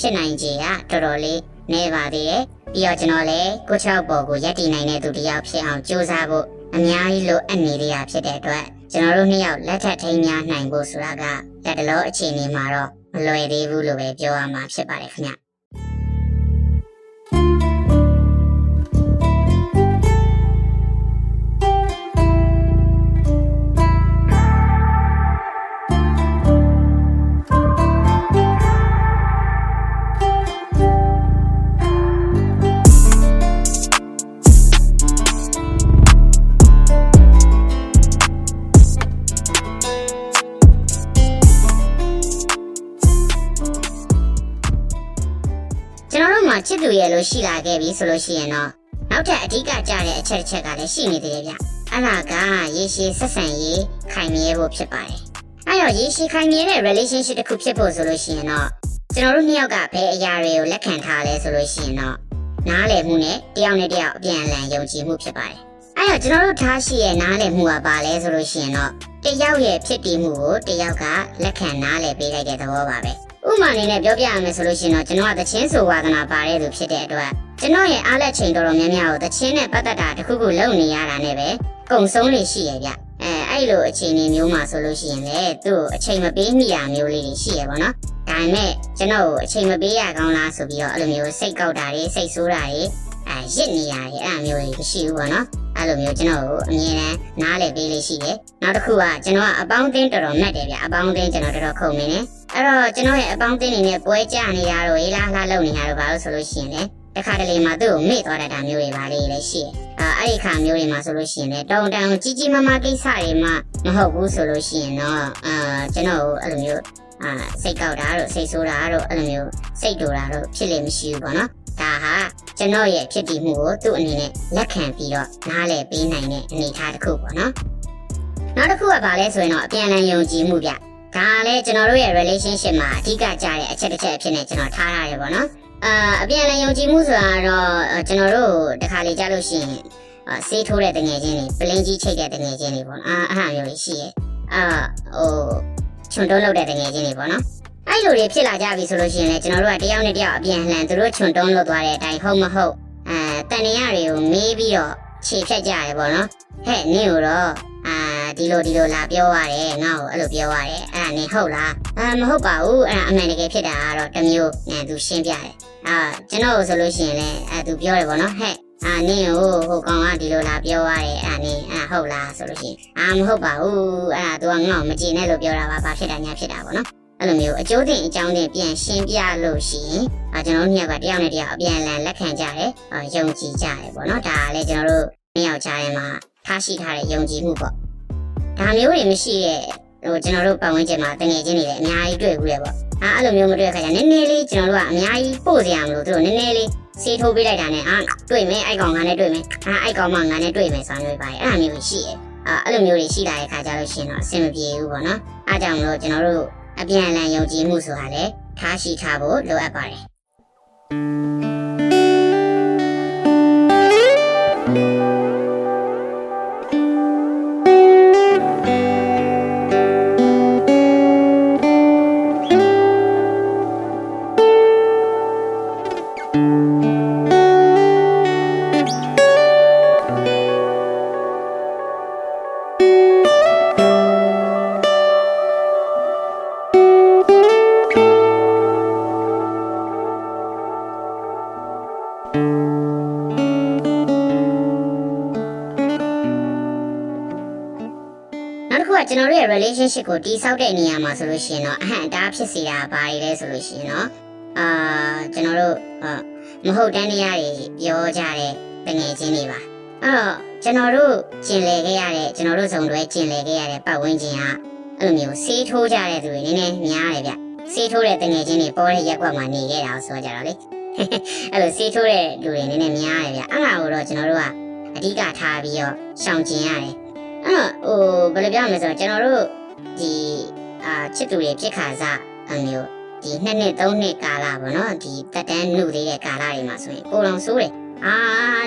ဖြစ်နိုင်ခြေကတော်တော်လေး နေပါသေးတယ်ပြီးတော့ကျွန်တော်လည်းကိုချောက်ပေါ်ကိုရက်တည်နိုင်တဲ့သူတစ်ယောက်ဖြစ်အောင်ကြိုးစားဖို့အများကြီးလိုအပ်နေရဖြစ်တဲ့အတွက်ကျွန်တော်တို့နှစ်ယောက်လက်ထပ်ထိန်းများနိုင်ဖို့ဆိုတာကလက်တလောအခြေအနေမှာတော့မလွယ်သေးဘူးလို့ပဲပြောရမှာဖြစ်ပါတယ်ခင်ဗျ စ်သူရဲ့လို့ရှိလာခဲ့ပြီဆိုလို့ရှိရင်တော့နောက်ထပ်အဓိကကြတဲ့အချက်တစ်ချက်ကလည်းရှိနေသေးတယ်ဗျအဲ့ဒါကရေရှည်ဆက်ဆံရေးခိုင်မြဲဖို့ဖြစ်ပါတယ်အဲ့တော့ရေရှည်ခိုင်မြဲတဲ့ relationship တစ်ခုဖြစ်ဖို့ဆိုလို့ရှိရင်တော့ကျွန်တော်တို့နှစ်ယောက်ကဘယ်အရာတွေကိုလက်ခံထားလဲဆိုလို့ရှိရင်တော့နားလည်မှုနဲ့တယောက်နဲ့တယောက်အပြန်အလှန်ယုံကြည်မှုဖြစ်ပါတယ်အဲ့တော့ကျွန်တော်တို့ထားရှိရဲ့နားလည်မှုကပါလဲဆိုလို့ရှိရင်တော့တယောက်ရဲ့ဖြစ်တည်မှုကိုတယောက်ကလက်ခံနားလည်ပေးလိုက်တဲ့သဘောပါပဲ ဥမာအနေနဲ့ပြောပြရမယ်ဆိုလို့ရှိရင်တော့ကျွန်တော်ကသချင်းဆိုဝါသနာပါတဲ့သူဖြစ်တဲ့အတွက်ကျွန်တော်ရဲ့အားလက်ချိန်တော်တော်များများကိုသချင်းနဲ့ပတ်သက်တာတခုခုလုပ်နေရတာနဲ့ပဲကုံဆုံးလေးရှိရဲ့ဗျအဲအဲ့လိုအခြေအနေမျိုးမှာဆိုလို့ရှိရင်လေသူ့အချိန်မပေးမိတာမျိုးလေးရှိရပါတော့ဒါပေမဲ့ကျွန်တော်ကိုအချိန်မပေးရကောင်းလားဆိုပြီးတော့အဲ့လိုမျိုးစိတ်ကောက်တာတွေစိတ်ဆိုးတာတွေ အဲရစ်နေရတယ်အဲ့လိုမျိုးတွေမရှိဘူးပေါ့နော်အဲ့လိုမျိုးကျွန်တော်ကိုအမြဲတမ်းနားလည်ပေးလေးရှိတယ်နောက်တစ်ခုကကျွန်တော်ကအပေါင်းအသင်းတော်တော်မှတ်တယ်ဗျအပေါင်းအသင်းကျွန်တော်တော်တော်ခုံနေတယ်အဲ့တော့ကျွန်တော်ရဲ့အပေါင်းအသင်းတွေနဲ့ပွဲကြနေရတော့ရေးလားလားလုပ်နေရတော့ဘာလို့ဆိုလို့ရှိရင်လေတခါတလေမှသူ့ကိုမေ့သွားတတ်တာမျိုးတွေပါလေလည်းရှိတယ်အာအဲ့ဒီခါမျိုးတွေမှာဆိုလို့ရှိရင်လေတောင်တန်ကြီးကြီးမားမားကိစ္စတွေမှမဟုတ်ဘူးဆိုလို့ရှိရင်တော့အာကျွန်တော်အဲ့လိုမျိုးအာစိတ်ကောက်တာတို့စိတ်ဆိုးတာတို့အဲ့လိုမျိုးစိတ်တူတာတို့ဖြစ်လေမရှိဘူးပေါ့နော် ဒါဟာကျွန်တော်ရဲ့ဖြစ်တည်မှုကိုသူ့အနေနဲ့လက်ခံပြီးတော့နားလည်ပေးနိုင်တဲ့အနေအထားတစ်ခုပေါ့နော်နောက်တစ်ခုကဘာလဲဆိုရင်တော့အပြန်အလှန်ယုံကြည်မှုဗျဒါလည်းကျွန်တော်တို့ရဲ့ relationship မှာအဓိကကြတဲ့အချက်တစ်ချက်အဖြစ်နဲ့ကျွန်တော်ထားထားတယ်ပေါ့နော်အာအပြန်အလှန်ယုံကြည်မှုဆိုတာတော့ကျွန်တော်တို့တခါလေကြားလို့ရှိရင်ဆေးထိုးတဲ့တငယ်ချင်းတွေပလင်းကြီးချိတ်တဲ့တငယ်ချင်းတွေပေါ့နော်အာအဲ့လိုမျိုးရှိရဲ့အာဟိုခြုံတုံးလုပ်တဲ့တငယ်ချင်းတွေပေါ့နော် အဲ့လိုတွေဖြစ်လာကြပြီဆိုလို့ရှိရင်လည်းကျွန်တော်တို့ကတယောက်နဲ့တယောက်အပြန်လှန်သူတို့ခြုံတုံးလုပ်သွားတဲ့အတိုင်းဟုတ်မဟုတ်အဲတန်ရရတွေကိုမေးပြီးတော့ခြေဖြတ်ကြရတယ်ပေါ့နော်ဟဲ့နင့်ကိုတော့အာဒီလိုဒီလိုလာပြောရတယ်ငါ့ကိုအဲ့လိုပြောရတယ်အဲ့ဒါနေဟုတ်လားအာမဟုတ်ပါဘူးအဲ့ဒါအမှန်တကယ်ဖြစ်တာကတော့တစ်မျိုးနဲ့သူရှင်းပြတယ်အာကျွန်တော်ဆိုလို့ရှိရင်လည်းအဲသူပြောတယ်ပေါ့နော်ဟဲ့အာနင်းဟိုဟိုကောင်ကဒီလိုလာပြောရတယ်အာနင်းအာဟုတ်လားဆိုလို့ရှိရင်အာမဟုတ်ပါဘူးအဲ့ဒါ तू ကငါ့ကိုမကြည့်နဲ့လို့ပြောတာပါဘာဖြစ်တာညာဖြစ်တာပေါ့နော် အဲ့လိုမျိုးအကျိုးတင်အကြောင်းတင်ပြန်ရှင်းပြလို့ရှိရင်အာကျွန်တော်တို့နှစ်ယောက်ကတယောက်နဲ့တယောက်အပြန်အလှန်လက်ခံကြတယ်အာယုံကြည်ကြတယ်ပေါ့နော်ဒါကလည်းကျွန်တော်တို့နှစ်ယောက်ကြားထဲမှာထားရှိထားတဲ့ယုံကြည်မှုပေါ့ဒါမျိုးတွေမရှိတဲ့ဟိုကျွန်တော်တို့ပတ်ဝန်းကျင်မှာတငယ်ချင်းတွေလည်းအများကြီးတွေ့ဘူးလေပေါ့အာအဲ့လိုမျိုးမတွေ့ခါကျနည်းနည်းလေးကျွန်တော်တို့ကအများကြီးပို့စရာမလိုသူတို့နည်းနည်းလေးစေးထိုးပေးလိုက်တာနဲ့အာတွေ့မယ်အိုက်ကောင်ငါနဲ့တွေ့မယ်အာအိုက်ကောင်မငါနဲ့တွေ့မယ်ဆိုမျိုးပါတယ်အဲ့ဒါမျိုးရှိရဲ့အာအဲ့လိုမျိုးတွေရှိလာတဲ့ခါကျလို့ရှိရင်တော့အဆင်မပြေဘူးပေါ့နော်အားကြောင့်မလို့ကျွန်တော်တို့ အပြန်အလှန်ယုံကြည်မှုဆိုတာလည်းထားရှိထားဖို့လိုအပ်ပါတယ် relationship ကိုတည်ဆောက်တဲ့နေရာမှာဆိုလို့ရှိရင်တော့အဟန့်အတားဖြစ်စေတာဘာတွေလဲဆိုလို့ရှိရင်တော့အာကျွန်တော်တို့အာမဟုတ်တန်းတရားတွေပြောကြတဲ့တငယ်ချင်းတွေပါအဲ့တော့ကျွန်တော်တို့ကျင်လည်ခဲ့ရတဲ့ကျွန်တော်တို့ဇုံတွဲကျင်လည်ခဲ့ရတဲ့ပတ်ဝန်းကျင်ကအဲ့လိုမျိုးစေးထိုးကြတဲ့သူတွေနည်းနည်းများတယ်ဗျစေးထိုးတဲ့တငယ်ချင်းတွေပေါ်တဲ့ရက်ကွက်မှာနေခဲ့တာဆိုကြတော့လေအဲ့လိုစေးထိုးတဲ့လူတွေနည်းနည်းများတယ်ဗျအဲ့ဒါကိုတော့ကျွန်တော်တို့ကအဓိကထားပြီးတော့ရှောင်ကျင်ရတယ် အဲ့တော့ဟိုဘယ်လိုပြောမလဲဆိုတော့ကျွန်တော်တို့ဒီအာချစ်သူတွေဖြစ်ခါစားအမျိုးဒီနှစ်နှစ်သုံးနှစ်ကာလပေါ့နော်ဒီတက်တန်းနှုတ်သေးတဲ့ကာလတွေမှာဆိုရင်ကိုလောင်ဆိုးတယ်အာ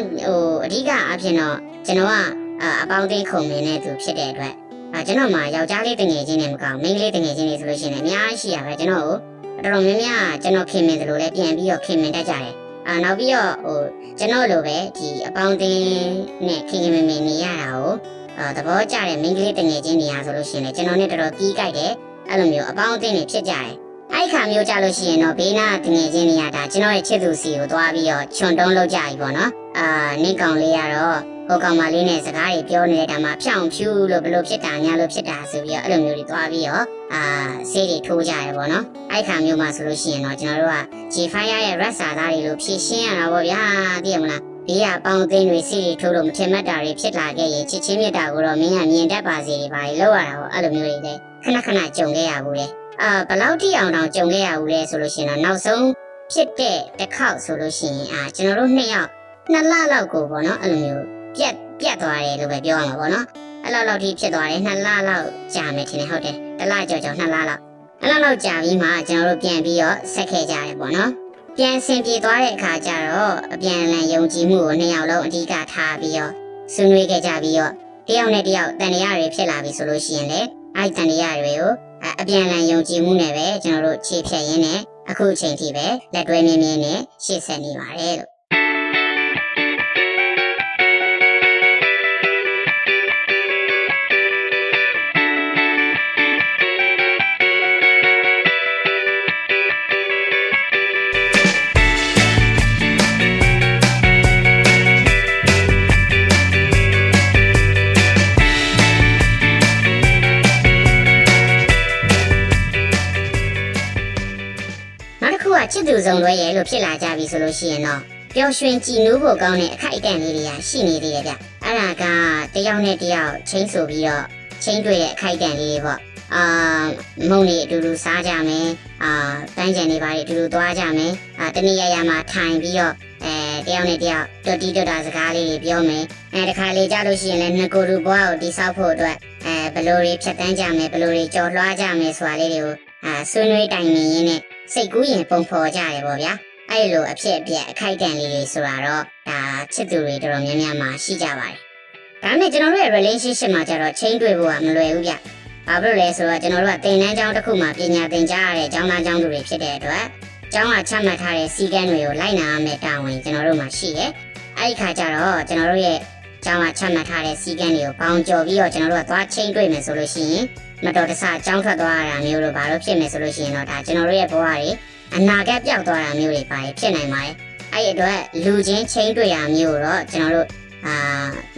ဟိုအဓိကအဖြစ်တော့ကျွန်တော်ကအအပေါင်းအသင်းခုံနေတဲ့သူဖြစ်တဲ့အတွက်အာကျွန်တော်မှယောက်ျားလေးတငယ်ချင်းနဲ့မကောင်းမိန်းကလေးတငယ်ချင်းတွေဆိုလို့ရှိရင်လည်းအများကြီးရှိရပဲကျွန်တော်ကိုတော်တော်များများကျွန်တော်ခင်မင်သလိုလည်းပြန်ပြီးတော့ခင်မင်တတ်ကြတယ်အာနောက်ပြီးတော့ဟိုကျွန်တော်လိုပဲဒီအပေါင်းအသင်းနဲ့ခင်ခင်မင်မင်နေရတာကိုအာ သဘောကျတဲ့မိန်းကလေးတငယ်ချင်းနေရာဆိုလို့ရှိရင်လည်းကျွန်တော်နဲ့တော်တော်ကြီးကြိုက်တယ်အဲ့လိုမျိုးအပေါင်းအသင်းတွေဖြစ်ကြတယ်အဲ့ခါမျိုးကြလို့ရှိရင်တော့ဘေးနာတငယ်ချင်းနေရာဒါကျွန်တော်ရဲ့ချစ်သူစီကိုသွားပြီးတော့ခြုံတုံးလောက်ကြပြီပေါ့နော်အာနေကောင်လေးကတော့ဟိုကောင်မလေးနဲ့စကားတွေပြောနေတဲ့တာမှာဖြောင်ဖြူလို့ဘလို့ဖြစ်တာညာလို့ဖြစ်တာဆိုပြီးတော့အဲ့လိုမျိုးတွေသွားပြီးတော့အာဆေးတွေထိုးကြရပေါ့နော်အဲ့ခါမျိုးမှာဆိုလို့ရှိရင်တော့ကျွန်တော်တို့က G-Fire ရဲ့ red စာသားတွေလို့ဖြည့်ရှင်းရတာပေါ့ဗျာသိရမလား ဘေးကပေါင်းအသင်းတွေစီတွေထိုးလို့မထင်မှတ်တာတွေဖြစ်လာခဲ့ရင်ချစ်ချင်းမြတ်တာကိုတော့မင်းကမြင်တတ်ပါစေတွေပါလေလောက်ရတာပေါ့အဲ့လိုမျိုးတွေလည်းခဏခဏကြုံခဲ့ရဘူးလေအာဘယ်လောက်ထိအောင်တောင်ကြုံခဲ့ရဘူးလဲဆိုလို့ရှိရင်တော့နောက်ဆုံးဖြစ်တဲ့တစ်ခေါက်ဆိုလို့ရှိရင်အာကျွန်တော်တို့နှစ်ယောက်နှစ်လလောက်ကိုပေါ့နော်အဲ့လိုမျိုးပြက်ပြက်သွားတယ်လို့ပဲပြောရမှာပေါ့နော်အဲ့လောက်လောက်ထိဖြစ်သွားတယ်နှစ်လလောက်ကြာမယ်ထင်တယ်ဟုတ်တယ်တစ်လကြော်ကြော်နှစ်လလောက်အဲ့လောက်လောက်ကြာပြီးမှကျွန်တော်တို့ပြန်ပြီးတော့ဆက်ခဲ့ကြတယ်ပေါ့နော် ပြန်ဆင်ပြေသွားတဲ့အခါကျတော့အပြန်အလှန်ယုံကြည်မှုကိုနှစ်ယောက်လုံးအဓိကထားပြီးတော့ဆွေးနွေးခဲ့ကြပြီးတော့တယောက်နဲ့တယောက်တန်တရားတွေဖြစ်လာပြီဆိုလို့ရှိရင်လေအဲ့တန်တရားတွေကိုအအပြန်အလှန်ယုံကြည်မှုနဲ့ပဲကျွန်တော်တို့ခြေဖြတ်ရင်းနဲ့အခုအချိန်ထိပဲလက်တွဲမြင်းမြင်းနဲ့ရှေ့ဆက်နေပါတယ်လို့ ဆိုလို့ရှိရင်တော့ပျော်ရွှင်ကြည်နူးဖို့ကောင်းတဲ့အခိုက်အတန့်လေးတွေကရှိနေသေးတယ်ဗျအဲ့ဒါကတယောက်နဲ့တယောက်ချင်းဆိုပြီးတော့ချင်းတွေ့တဲ့အခိုက်အတန့်လေးတွေပေါ့အာမုံနေအတူတူစားကြမယ်အာတန်းကြံနေပါလေအတူတူသွားကြမယ်အာတနည်းရရမှာထိုင်ပြီးတော့အဲတယောက်နဲ့တယောက်တော်တီတော်တာစကားလေးတွေပြောမယ်အဲတခါလေကြလို့ရှိရင်လည်းငကိုလူဘွားကိုတိဆောက်ဖို့အတွက်အဲဘယ်လိုတွေဖြတ်တန်းကြမယ်ဘယ်လိုတွေကြော်လွှားကြမယ်ဆိုတာလေးတွေကိုအာဆွေးနွေးတိုင်ပင်ရင်းနဲ့စိတ်ကူးရင်ပုံဖော်ကြတယ်ပေါ့ဗျာ အဲ့လိုအဖြစ်အပျက်အခိုက်အတန့်လေးတွေဆိုတာတော့ဒါချစ်သူတွေတော်တော်များများမှာရှိကြပါတယ်ဒါနဲ့ကျွန်တော်တို့ရဲ့ relationship မှာကျတော့ချိန်တွေ့ဖို့ကမလွယ်ဘူးဗျဘာဖြစ်လို့လဲဆိုတော့ကျွန်တော်တို့ကသင်တန်းကျောင်းတစ်ခုမှာပညာသင်ကြားရတဲ့ကျောင်းသားကျောင်းသူတွေဖြစ်တဲ့အတွက်ကျောင်းကချမှတ်ထားတဲ့စည်းကမ်းတွေကိုလိုက်နာရမယ့်တာဝန်ကျွန်တော်တို့မှာရှိတယ်အဲ့ဒီခါကျတော့ကျွန်တော်တို့ရဲ့ကျောင်းကချမှတ်ထားတဲ့စီကံတွေကိုပေါင်းကျော်ပြီးတော့ကျွန်တော်တို့ကသွားချင်းတွေ့မယ်ဆိုလို့ရှိရင်မတော်တဆကျောင်းထွက်သွားရတာမျိုးလိုဘာလို့ဖြစ်မယ်ဆိုလို့ရှိရင်တော့ဒါကျွန်တော်တို့ရဲ့ဘဝတွေ အနာဂတ်ပြောက်သွားတာမျိုးတွေပါဖြစ်နိုင်ပါတယ်အဲ့ဒီအတွက်လူချင်းချင်းတွေ့ရမျိုးတော့ကျွန်တော်တို့အာ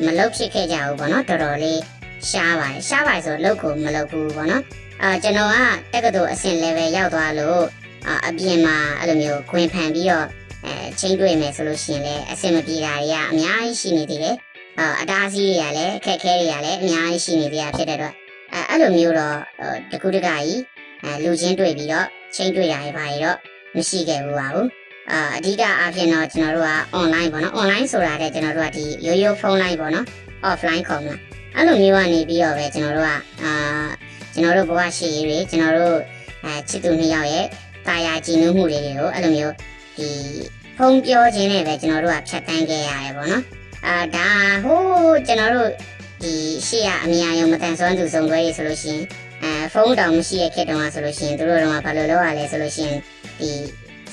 မလုပ်ဖြစ်ခဲ့ကြဘူးပေါ့နော်တော်တော်လေးရှားပါတယ်ရှားပါတယ်ဆိုတော့လုပ်ကိုမလုပ်ဘူးပေါ့နော်အာကျွန်တော်ကတက္ကသိုလ်အဆင့် level ရောက်သွားလို့အာအပြင်မှာအဲ့လိုမျိုးခွင်ဖန်ပြီးတော့အဲချင်းတွေ့မယ်ဆိုလို့ရှိရင်လည်းအဆင်မပြေတာတွေကအများကြီးရှိနေသေးတယ်အာအတားအဆီးတွေကလည်းအခက်အခဲတွေကလည်းအများကြီးရှိနေသေးတာဖြစ်တဲ့အတွက်အဲအဲ့လိုမျိုးတော့တကူတကကြီးအဲလူချင်းတွေ့ပြီးတော့ ချင်းတွေ့တာတွေပါတော့မရှိခဲ့ဘူးပါဘူးအာအဓိကအားဖြင့်တော့ကျွန်တော်တို့က online ပေါ့နော် online ဆိုတာတဲ့ကျွန်တော်တို့ကဒီရိုးရိုးဖုန်းလိုင်းပေါ့နော် offline ခေါ်မလားအဲ့လိုမျိုးကနေပြီးတော့ပဲကျွန်တော်တို့ကအာကျွန်တော်တို့ဘဝရှိရေးတွေကျွန်တော်တို့အဲချစ်သူနှစ်ယောက်ရဲ့တာယာကြည်နူးမှုတွေကိုအဲ့လိုမျိုးဒီဖုန်းပြောခြင်းနဲ့ပဲကျွန်တော်တို့ကဖြတ်တန်းခဲ့ရတယ်ပေါ့နော်အာဒါဟိုးကျွန်တော်တို့ဒီရှေ့ကအမြယုံမတန်ဆွမ်းသူစုံတွဲရေးဆိုလို့ရှိရင် အဲဖုန်းတောင်မရှိရခေတ်တုန်းကဆိုလို့ရှိရင်တို့တို့တော့ဘာလို့လုပ်ရလဲဆိုလို့ရှိရင်ဒီ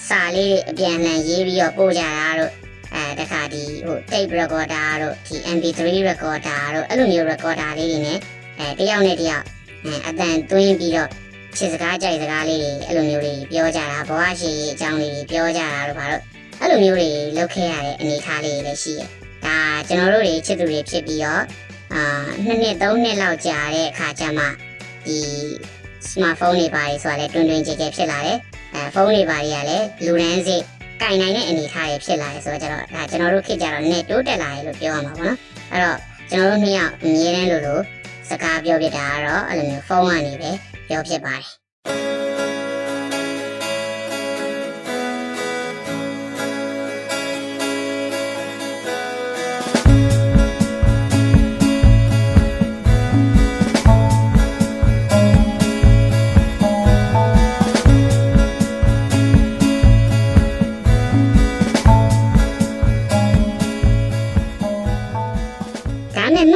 စာလေးတွေအပြန်လှန်ရေးပြီးတော့ပို့ကြတာတို့အဲတခါဒီဟို tape recorder တို့ဒီ MP3 recorder တို့အဲ့လိုမျိုး recorder လေးတွေနဲ့အဲတယောက်နဲ့တယောက်အတန်သွင်းပြီးတော့ချစ်စကားကြိုက်စကားလေးတွေအဲ့လိုမျိုးတွေပြောကြတာဘဝရှိရေးအကြောင်းလေးတွေပြောကြတာတို့ဘာလို့အဲ့လိုမျိုးတွေလုပ်ခဲ့ရတဲ့အနေအထားလေးတွေလည်းရှိတယ်ဒါကျွန်တော်တို့တွေချစ်သူတွေဖြစ်ပြီးတော့အာနှစ်နှစ်သုံးနှစ်လောက်ကြာတဲ့အခါကျမှ ဒီ smartphone တွေပါတယ်ဆိုတာလည်းတွင်တွင်ကြဲကြဲဖြစ်လာတယ်အဲဖုန်းတွေပါတွေကလည်းလူရန်စိတ်ကင်နိုင်တဲ့အနေအထားတွေဖြစ်လာတယ်ဆိုတော့ကျတော့ဒါကျွန်တော်တို့ခေတ်ကြတော့ net တိုးတက်လာတယ်လို့ပြောရမှာပေါ့နော်အဲ့တော့ကျွန်တော်တို့နှစ်ယောက်အမြဲတမ်းလို့လို့စကားပြောပြတာကတော့အဲ့လိုမျိုးဖုန်းကနေပဲပြောဖြစ်ပါတယ်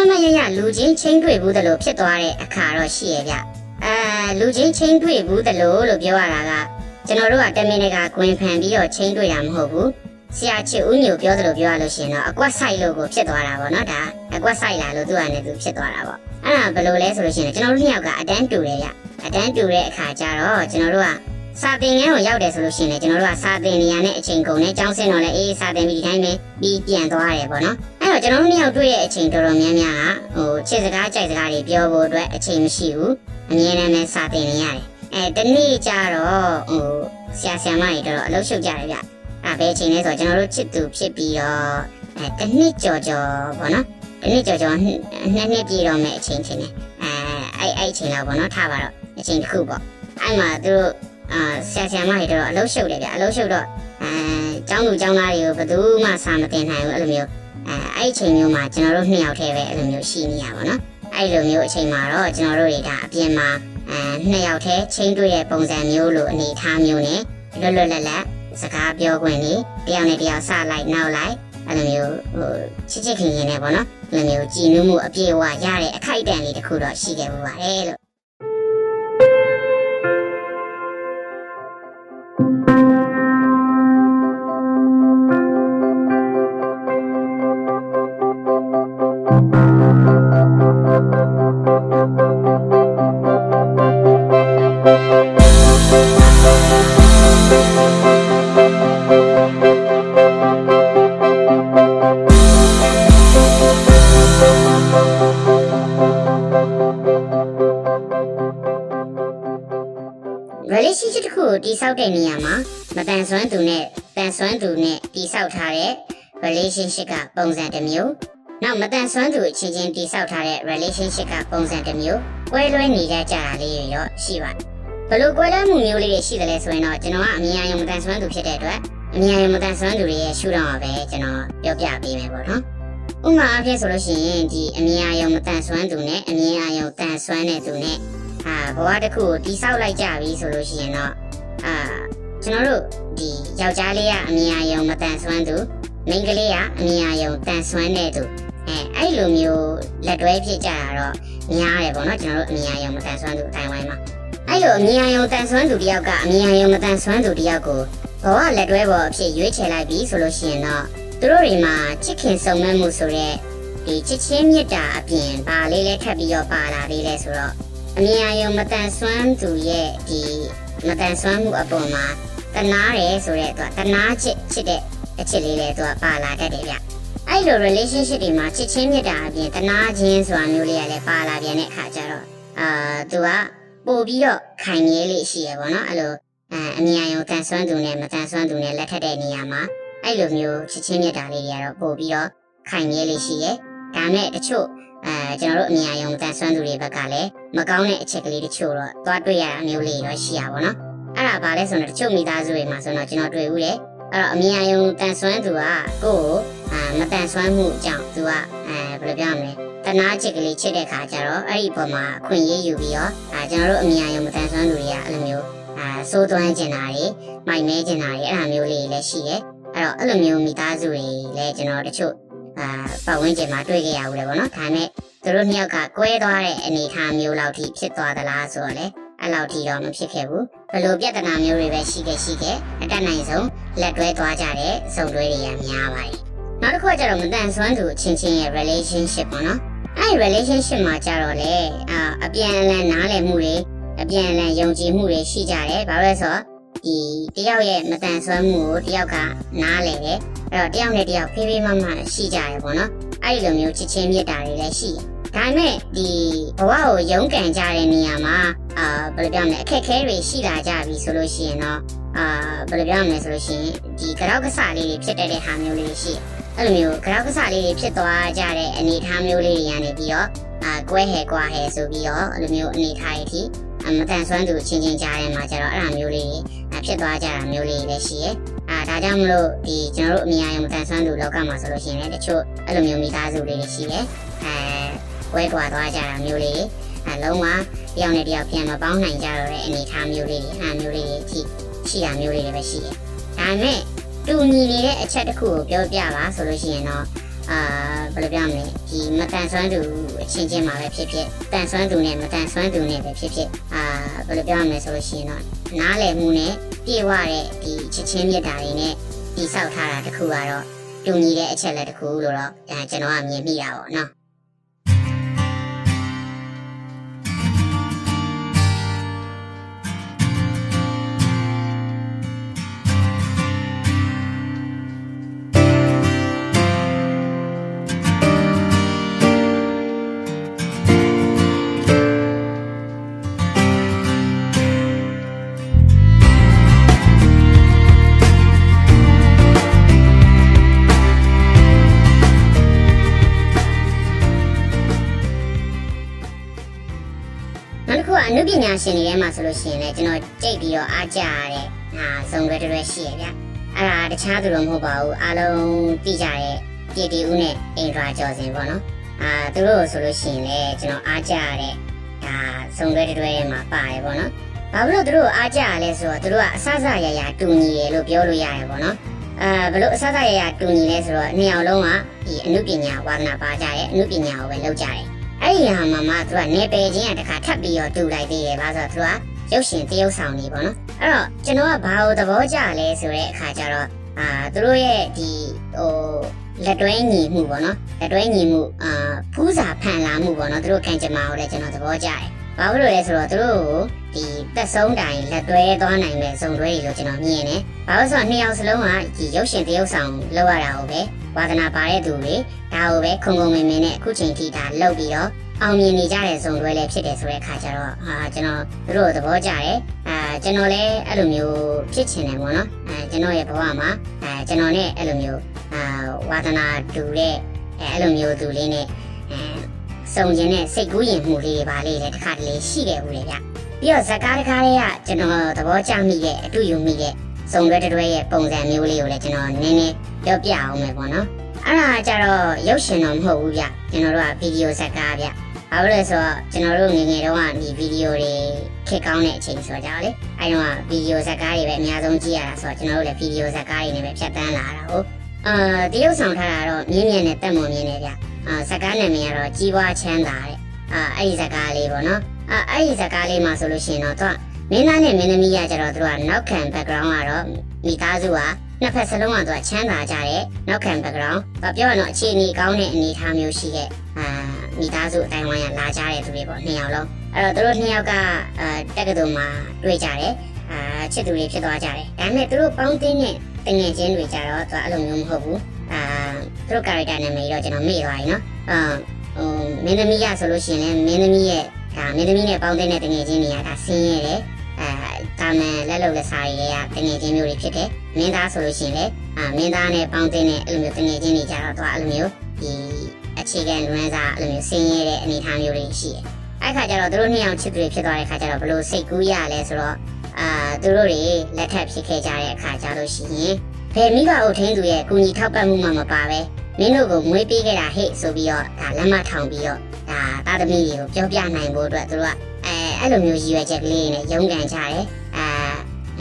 မမရရလူချင်းချင်းတွေ့ဘူးတလို့ဖြစ်သွားတဲ့အခါတော့ရှိရဲ့ဗျအဲလူချင်းချင်းတွေ့ဘူးတလို့လို့ပြောရတာကကျွန်တော်တို့ကတမင်တကာကွင်ဖန်ပြီးတော့ချင်းတွေ့တာမဟုတ်ဘူးဆရာချစ်ဦးညိုပြောသလိုပြောရလို့ရှိရင်တော့အကွက်ဆိုင်လို့ကိုဖြစ်သွားတာပေါ့နော်ဒါအကွက်ဆိုင်လာလို့သူကလည်းသူဖြစ်သွားတာပေါ့အဲ့ဒါဘယ်လိုလဲဆိုလို့ရှိရင်ကျွန်တော်တို့နှစ်ယောက်ကအတန်းတူတယ်ဗျအတန်းတူတဲ့အခါကျတော့ကျွန်တော်တို့ကစာသင်ခန်းကိုရောက်တယ်ဆိုလို့ရှိရင်လည်းကျွန်တော်တို့ကစာသင်နေရတဲ့အချိန်ကုန်နဲ့ကျောင်းဆင်းတော့လည်းအေးစာသင်ပြီးဒီတိုင်းပဲပြီးပြန်သွားရတယ်ပေါ့နော် အဲ့တော့ကျွန်တော်တို့နှစ်ယောက်တွေ့တဲ့အချိန်တော်တော်များများကဟိုချစ်စကားကြိုက်စကားတွေပြောဖို့အတွက်အချိန်မရှိဘူးအမြဲတမ်းပဲစာသင်နေရတယ်အဲတနေ့ကျတော့ဟိုဆရာဆရာမတွေတော်တော်အလုပ်ရှုပ်ကြတယ်ဗျအဲ့ဘယ်အချိန်လဲဆိုတော့ကျွန်တော်တို့ချစ်သူဖြစ်ပြီးတော့အဲတနှစ်ကြော်ကြော်ပေါ့နော်တနှစ်ကြော်ကြော်နှစ်နှစ်ပြည့်တော့မဲ့အချိန်ချင်းနဲ့အဲအဲ့အဲ့အချိန်လောက်ပေါ့နော်ထားပါတော့အချိန်တစ်ခုပေါ့အဲ့မှာသူတို့အာဆရာဆရာမတွေတော့အလုပ်ရှုပ်တယ်ဗျအလုပ်ရှုပ်တော့အဲကျောင်းသူကျောင်းသားတွေကိုဘယ်သူမှစာမတင်နိုင်ဘူးအဲ့လိုမျိုး အဲအဲ့အချိန်မျိုးမှာကျွန်တော်တို့နှစ်ယောက်တည်းပဲအဲ့လိုမျိုးရှိနေရပါတော့အဲ့လိုမျိုးအချိန်မှာတော့ကျွန်တော်တို့တွေဒါအပြင်မှာအဲနှစ်ယောက်တည်းချင်းတွေ့တဲ့ပုံစံမျိုးလိုအနေထားမျိုးနဲ့လွတ်လွတ်လပ်လပ်စကားပြောခွင့်နေတယောက်နဲ့တယောက်စလိုက်နောက်လိုက်အဲ့လိုမျိုးဟိုချစ်ချစ်ခင်ခင်နဲ့ပေါ့နော်အဲ့လိုမျိုးကြည်နူးမှုအပြည့်အဝရတဲ့အခိုက်အတန့်လေးတစ်ခုတော့ရှိခဲ့မှုပါတယ်လို့ ကိုတိဆောက်တဲ့နေရာမှာမတန်ဆွမ်းသူနဲ့တန်ဆွမ်းသူနဲ့တိဆောက်ထားတဲ့ relationship ကပုံစံတစ်မျိုးနောက်မတန်ဆွမ်းသူအချင်းချင်းတိဆောက်ထားတဲ့ relationship ကပုံစံတစ်မျိုးကွဲလွဲနေကြကြတာလေးတွေတော့ရှိပါတယ်ဘလို့ကွဲလွဲမှုမျိုးလေးတွေရှိတယ်လဲဆိုရင်တော့ကျွန်တော်ကအမြင်အယုံမတန်ဆွမ်းသူဖြစ်တဲ့အတွက်အမြင်အယုံမတန်ဆွမ်းသူတွေရဲ့ရှုထောင့်အပဲကျွန်တော်ပြောပြပေးမယ်ပေါ့နော်ဥမာအဖြစ်ဆိုလို့ရှိရင်ဒီအမြင်အယုံမတန်ဆွမ်းသူနဲ့အမြင်အယုံတန်ဆွမ်းတဲ့သူနဲ့အာဘဝတစ်ခုကိုတိဆောက်လိုက်ကြပြီဆိုလို့ရှိရင်တော့ အာကျွန်တော်တို့ဒီယောက်ျားလေးကအမြင်အာရုံမတန်ဆွမ်းသူမိန်းကလေးကအမြင်အာရုံတန်ဆွမ်းတဲ့သူအဲအဲ့လိုမျိုးလက်တွဲဖြစ်ကြတာတော့များတယ်ပေါ့နော်ကျွန်တော်တို့အမြင်အာရုံမတန်ဆွမ်းသူအတိုင်းဝိုင်းမှာအဲ့လိုအမြင်အာရုံတန်ဆွမ်းသူတယောက်ကအမြင်အာရုံမတန်ဆွမ်းသူတယောက်ကိုဘဝလက်တွဲပေါ်အဖြစ်ရွေးချယ်လိုက်ပြီဆိုလို့ရှိရင်တော့သူတို့တွေမှာချစ်ခင်စုံမက်မှုဆိုတဲ့ဒီချစ်ချင်းမြတ်တာအပြင်ပါလေးလဲထပ်ပြီးတော့ပါလာသေးလဲဆိုတော့အမြင်အယုံမတန်ဆွမ်းသူရဲ့ဒီ မတန်ဆွမ်းမှုအပေါ်မှာတနာတယ်ဆိုတော့သူကတနာချစ်ချစ်တဲ့အချစ်လေးလဲသူကပါလာတတ်တယ်ဗျအဲ့လို relationship တွေမှာချစ်ချင်းမြတ်တာအပြင်တနာခြင်းဆိုတာမျိုးလေးကလည်းပါလာပြန်တဲ့အခါကျတော့အာသူကပို့ပြီးတော့ခိုင်မြဲလေးရှိရပါတော့အဲ့လိုအဲအမြင်အယုံတန်ဆွမ်းသူနဲ့မတန်ဆွမ်းသူနဲ့လက်ထက်တဲ့နေရာမှာအဲ့လိုမျိုးချစ်ချင်းမြတ်တာလေးတွေကတော့ပို့ပြီးတော့ခိုင်မြဲလေးရှိရဲဒါနဲ့တချို့ အဲကျွန်တော်တို့အမြင်အယုံတန်ဆွမ်းသူတွေဘက်ကလည်းမကောင်းတဲ့အချက်ကလေးတချို့တော့သွားတွေ့ရတာမျိုးလေးတော့ရှိရပါတော့အဲ့ဒါဘာလဲဆိုတော့တချို့မိသားစုတွေမှာဆိုတော့ကျွန်တော်တွေ့ဦးတယ်အဲ့တော့အမြင်အယုံတန်ဆွမ်းသူကကိုယ့်ကိုအာမတန်ဆွမ်းမှုကြောင့်သူကအဲဘယ်လိုပြောမလဲတနာချစ်ကလေးချစ်တဲ့ခါကျတော့အဲ့ဒီပုံမှာအခွင့်အရေးယူပြီးတော့အာကျွန်တော်တို့အမြင်အယုံမတန်ဆွမ်းသူတွေကအဲ့လိုမျိုးအာစိုးသွမ်းကျင်တာတွေမိုက်မဲကျင်တာတွေအဲ့ဒါမျိုးလေးလည်းရှိတယ်အဲ့တော့အဲ့လိုမျိုးမိသားစုတွေလည်းကျွန်တော်တချို့ အာပတ်ဝန်းကျင်မှာတွေ့ကြရဘူးလေပေါ့နော်ဒါနဲ့သူတို့နှစ်ယောက်ကကွဲသွားတဲ့အနေအထားမျိုးလောက်ထိဖြစ်သွားသလားဆိုတော့လေအဲ့လောက်ထိတော့မဖြစ်ခဲ့ဘူးဘလို့ပြဿနာမျိုးတွေပဲရှိခဲ့ရှိခဲ့အတက်နိုင်ဆုံးလက်တွဲသွားကြတဲ့စုံတွဲတွေရများပါတယ်နောက်တစ်ခုကကျတော့မတန်ဆွမ်းသူချင်းချင်းရဲ့ relationship ပေါ့နော်အဲ့ relationship မှာကြတော့လေအာအပြန်အလှန်နားလည်မှုတွေအပြန်အလှန်ယုံကြည်မှုတွေရှိကြတယ်ဘာလို့လဲဆိုတော့ဒီတယောက်ရဲ့မတန်ဆွမ်းမှုကိုတယောက်ကနားလည်တယ် အဲ့တော့တယောက်နဲ့တယောက်ဖေးဖေးမမရှိကြရပေါ့နော်အဲ့ဒီလိုမျိုးချစ်ချင်းမြတ်တာတွေလည်းရှိတယ်ဒါပေမဲ့ဒီဘဝကိုရုန်းကန်ကြတဲ့နေရာမှာအာဘယ်လိုပြောမလဲအခက်အခဲတွေရှိလာကြပြီဆိုလို့ရှိရင်တော့အာဘယ်လိုပြောမလဲဆိုလို့ရှိရင်ဒီကြောက်ကစားလေးတွေဖြစ်တဲ့ဟာမျိုးလေးရှိအဲ့လိုမျိုးကြောက်ကစားလေးတွေဖြစ်သွားကြတဲ့အနေအထားမျိုးလေးတွေရနေပြီးတော့အာကွဲဟဲကွာဟဲဆိုပြီးတော့အဲ့လိုမျိုးအနေအထားတွေထိအမတန်ဆွမ်းသူချင်းချင်းကြားထဲမှာကျတော့အဲ့လိုမျိုးလေးဖြစ်သွားကြတာမျိုးလေးလည်းရှိရဲ့အာ ဒါကြောင့်မလို့ဒီကျွန်တော်တို့အမြင်အယုံတန်ဆွမ်းသူလောကမှာဆိုလို့ရှိရင်လည်းတချို့အဲ့လိုမျိုးမိသားစုလေးတွေရှိတယ်အဲဝဲကွာသွားကြတာမျိုးလေးအလုံးဝတယောက်နဲ့တယောက်ပြန်မပေါင်းနိုင်ကြတော့တဲ့အနေအထားမျိုးလေးတွေအားမျိုးလေးတွေအထိရှိတာမျိုးလေးတွေပဲရှိတယ်ဒါပေမဲ့တူညီနေတဲ့အချက်တစ်ခုကိုပြောပြပါဆိုလို့ရှိရင်တော့အာဘယ်လိုပြောမလဲဒီမတန်ဆွမ်းသူအချင်းချင်းမှာပဲဖြစ်ဖြစ်တန်ဆွမ်းသူနဲ့မတန်ဆွမ်းသူနဲ့ပဲဖြစ်ဖြစ်အာဘယ်လိုပြောမလဲဆိုလို့ရှိရင်တော့နားလည်မှုနဲ့ ပြေဝတဲ့ဒီချစ်ချင်းမြတ်တာတွေနဲ့တိဆောက်ထားတာတခုကတော့တူညီတဲ့အချက်လက်တခုလို့တော့အဲကျွန်တော်ကမြင်မိတာပေါ့နော် အနုပညာရှင်တွေထဲမှာဆိုလို့ရှိရင်လည်းကျွန်တော်ကြိတ်ပြီးတော့အားကြရတဲ့ဟာစုံရွယ်တွဲရှိရဗျအဲ့ဒါတခြားသူတော့မဟုတ်ပါဘူးအားလုံးသိကြတဲ့ပြည်တီဦးနဲ့အင်ဒရာကျော်စင်ပေါ့နော်အာသူတို့ဆိုလို့ရှိရင်လည်းကျွန်တော်အားကြရတဲ့ဒါစုံရွယ်တွဲထဲမှာပါတယ်ပေါ့နော်ဘာလို့သူတို့အားကြရလဲဆိုတော့သူတို့ကအဆအဆရရတူညီတယ်လို့ပြောလို့ရတယ်ပေါ့နော်အာဘလို့အဆအဆရရတူညီလဲဆိုတော့နှစ်ယောက်လုံးကဒီအနုပညာဝါသနာပါကြတယ်အနုပညာကိုပဲလုပ်ကြတယ် အဲ့ဒီဟာမှာမှသူကနေပယ်ချင်းကတခါထပ်ပြီးတော့တူလိုက်သေးတယ်ဘာဆိုတော့သူကရုပ်ရှင်တရုပ်ဆောင်နေပေါ့နော်အဲ့တော့ကျွန်တော်ကဘာလို့သဘောကျလဲဆိုတဲ့အခါကျတော့အာသူတို့ရဲ့ဒီဟိုလက်တွဲညီမှုပေါ့နော်လက်တွဲညီမှုအာဖူးစာဖန်လာမှုပေါ့နော်သူတို့ကံကြမ္မာကိုလည်းကျွန်တော်သဘောကျတယ် ဘာလို့လဲဆိုတော့သူတို့ကိုဒီသက်ဆုံးတိုင်လက်တွဲသွားနိုင်မဲ့ဇုံတွဲတွေလို့ကျွန်တော်မြင်တယ်။ဘာလို့ဆိုတော့နှစ်ယောက်စလုံးကဒီရုပ်ရှင်တရုပ်ဆောင်လောက်ရတာကိုပဲဝါသနာပါတဲ့သူတွေဒါကိုပဲခုံခုံမင်းမင်းနဲ့အခုချိန်ထိဒါလုပ်ပြီးတော့အောင်မြင်နေကြတဲ့ဇုံတွဲလည်းဖြစ်တယ်ဆိုတဲ့အခါကျတော့ဟာကျွန်တော်တို့သဘောကျတယ်အာကျွန်တော်လည်းအဲ့လိုမျိုးဖြစ်ချင်တယ်ပေါ့နော်အဲကျွန်တော်ရဲ့ဘဝမှာအဲကျွန်တော်နဲ့အဲ့လိုမျိုးအာဝါသနာတူတဲ့အဲအဲ့လိုမျိုးသူလေးနဲ့အဲ စုံကျင်တဲ့စိတ်ကူးရင်မှုလေးတွေပါလေးလည်းတစ်ခါတလေရှိခဲ့ဦးလေဗျပြီးတော့ဇက်ကားတစ်ခါလေးကကျွန်တော်သဘောကျမိတဲ့အတူယူမိတဲ့စုံတွဲတွဲရဲ့ပုံစံမျိုးလေးကိုလည်းကျွန်တော်နည်းနည်းပြောပြအောင်မယ်ပေါ့နော်အဲ့ဒါကြတော့ရုပ်ရှင်တော့မဟုတ်ဘူးဗျကျွန်တော်တို့ကဗီဒီယိုဇက်ကားဗျဘာလို့လဲဆိုတော့ကျွန်တော်တို့ငငယ်တုန်းကဒီဗီဒီယိုတွေခက်ကောင်းတဲ့အချိန်ဆိုကြလေအဲတော့ဗီဒီယိုဇက်ကားတွေပဲအများဆုံးကြည့်ရတာဆိုတော့ကျွန်တော်တို့လည်းဗီဒီယိုဇက်ကားတွေနဲ့ပဲဖြတ်တန်းလာတာဟုတ်အာတရုပ်ဆောင်ထားတာတော့မြင်းမြင်းနဲ့တက်မွန်မြင်းနဲ့ဗျ အာဇက်ကားနာမည်ကတော့ကြီးပွားချမ်းသာတဲ့အာအဲ့ဒီဇက်ကားလေးပေါ့နော်အာအဲ့ဒီဇက်ကားလေးမှာဆိုလို့ရှိရင်တော့သူကမင်းသားနဲ့မင်းသမီးကကျတော့သူကနောက်ခံ background ကတော့မိသားစုကနှစ်ဖက်စလုံးကတော့ချမ်းသာကြတဲ့နောက်ခံ background ပြောရတော့အခြေအနေကောင်းတဲ့အနေအထားမျိုးရှိတဲ့အာမိသားစုအတိုင်းဝိုင်းကလာကြတဲ့သူတွေပေါ့နှစ်ယောက်လုံးအဲ့တော့သူတို့နှစ်ယောက်ကအာတက္ကသိုလ်မှာတွေ့ကြတယ်အာချစ်သူတွေဖြစ်သွားကြတယ်ဒါပေမဲ့သူတို့ပေါင်းတင်းတဲ့တငယ်ချင်းတွေကြတော့သူအဲ့လိုမျိုးမဟုတ်ဘူး အာသူတို့ character နာမည်တော့ကျွန်တော်မေ့သွားပြီနော်အာဟိုမင်းသမီးရဆိုလို့ရှိရင်လည်းမင်းသမီးရဲ့ဒါမင်းသမီးနဲ့ပေါင်းတဲ့တငယ်ချင်းတွေကဒါဆင်းရဲတယ်အဲတာမန်လက်လုံလက်စားတွေကတငယ်ချင်းမျိုးတွေဖြစ်တယ်မင်းသားဆိုလို့ရှိရင်လည်းအာမင်းသားနဲ့ပေါင်းတဲ့အဲ့လိုမျိုးတငယ်ချင်းတွေကြတော့သူအဲ့လိုမျိုးဒီအခြေခံလွမ်းစားအဲ့လိုမျိုးဆင်းရဲတဲ့အနေအထားမျိုးတွေရှိတယ်အဲ့ခါကျတော့သူတို့နှစ်ယောက်ချစ်သူတွေဖြစ်သွားတဲ့ခါကျတော့ဘလို့စိတ်ကူးရလဲဆိုတော့အာသူတို့တွေလက်ထပ်ဖြစ်ခဲ့ကြတဲ့အခါကျလို့ရှိရင် ဘယ်မိဘအုပ်ထင်းသူရဲ့ကုညီထောက်ပံ့မှုမှမပါပဲမင်းတို့ကိုမွေးပေးခဲ့တာဟဲ့ဆိုပြီးတော့ဒါလက်မထောင်ပြီးတော့ဒါသားသမီးတွေကိုပြောပြနိုင်ဖို့အတွက်သူတို့ကအဲအဲ့လိုမျိုးရည်ရွယ်ချက်ကလေးနဲ့ရုန်းကန်ကြတယ်အာ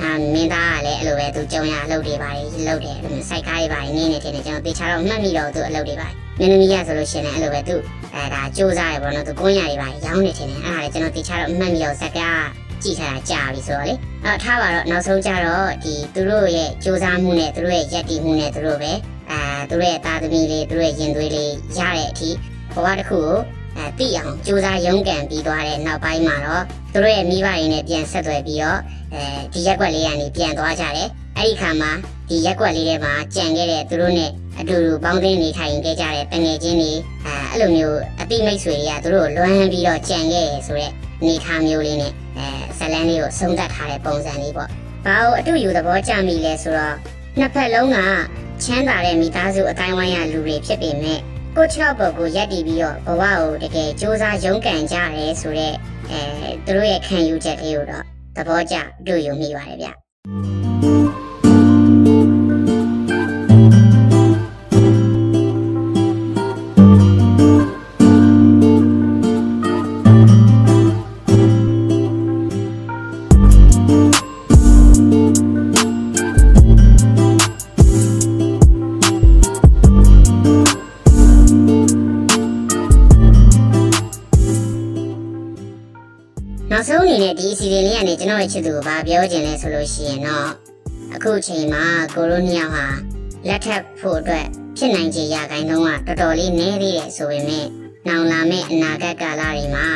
အာမင်းသားကလည်းအဲ့လိုပဲသူကြုံရအလုပ်တွေပါလုပ်တယ်အဲ့လိုစိုက်ကားတွေပါနေနေတယ်ကျွန်တော်တေချာတော့မှတ်မိတော့သူအလုပ်တွေပါမင်းသမီးရဆိုလို့ရှိရင်အဲ့လိုပဲသူအဲဒါစူးစမ်းရပေါ့နော်သူကွန်းရတွေပါရောင်းနေတယ်အဲ့ဒါလည်းကျွန်တော်တေချာတော့မှတ်မိတော့ဇက် ကားကြည့်ထားတာကြာပြီဆိုတော့လေအဲ့ထားပါတော့နောက်ဆုံးကြတော့ဒီသူတို့ရဲ့စူးစမ်းမှုနဲ့သူတို့ရဲ့ယက်တီမှုနဲ့သူတို့ပဲအာသူတို့ရဲ့သားသမီးလေးသူတို့ရဲ့ရင်သွေးလေးရတဲ့အထိဘဝတစ်ခုကိုအဲသိအောင်စူးစမ်းရုန်းကန်ပြီးသွားတဲ့နောက်ပိုင်းမှာတော့သူတို့ရဲ့မိဘတွေနဲ့ပြန်ဆက်သွယ်ပြီးတော့အဲဒီရက်ွက်လေးကနေပြန်သွားကြတယ်အဲ့ဒီခါမှာဒီရက်ွက်လေးထဲမှာကြံခဲ့တဲ့သူတို့နဲ့အတူတူပေါင်းသင်းနေထိုင်ခဲ့ကြတဲ့တငယ်ချင်းတွေအဲအဲ့လိုမျိုးအတိမိတ်ဆွေတွေကသူတို့လွမ်းပြီးတော့ကြံခဲ့ရဆိုတဲ့အနေထားမျိုးလေးနဲ့ အဲဇလန်းလေးကိုဆုံးသက်ထားတဲ့ပုံစံလေးပေါ့။ဘာလို့အတူယူသဘောကျမိလဲဆိုတော့နှစ်ဖက်လုံးကချမ်းသာတဲ့မိသားစုအတိုင်းဝိုင်းရလူတွေဖြစ်ပေမဲ့ကိုချောက်ပေါ်ကိုရက်တည်ပြီးတော့ဘဝကိုတကယ်စူးစမ်းရုန်းကန်ကြတယ်ဆိုတော့အဲသူတို့ရဲ့ခံယူချက်လေးကိုတော့သဘောကျတွေ့ယူမိပါတယ်ဗျ စ်သူကိုဗာပြောချင်လဲဆိုလို့ရှိရင်တော့အခုချိန်မှာကိုရိုနီယာဟာလက်ထပ်ဖို့အတွက်ဖြစ်နိုင်ခြေရခိုင်နှုန်းကတော်တော်လေးနည်းသေးတယ်ဆိုပေမဲ့နောင်လာမယ့်အနာဂတ်ကာလတွေမှာ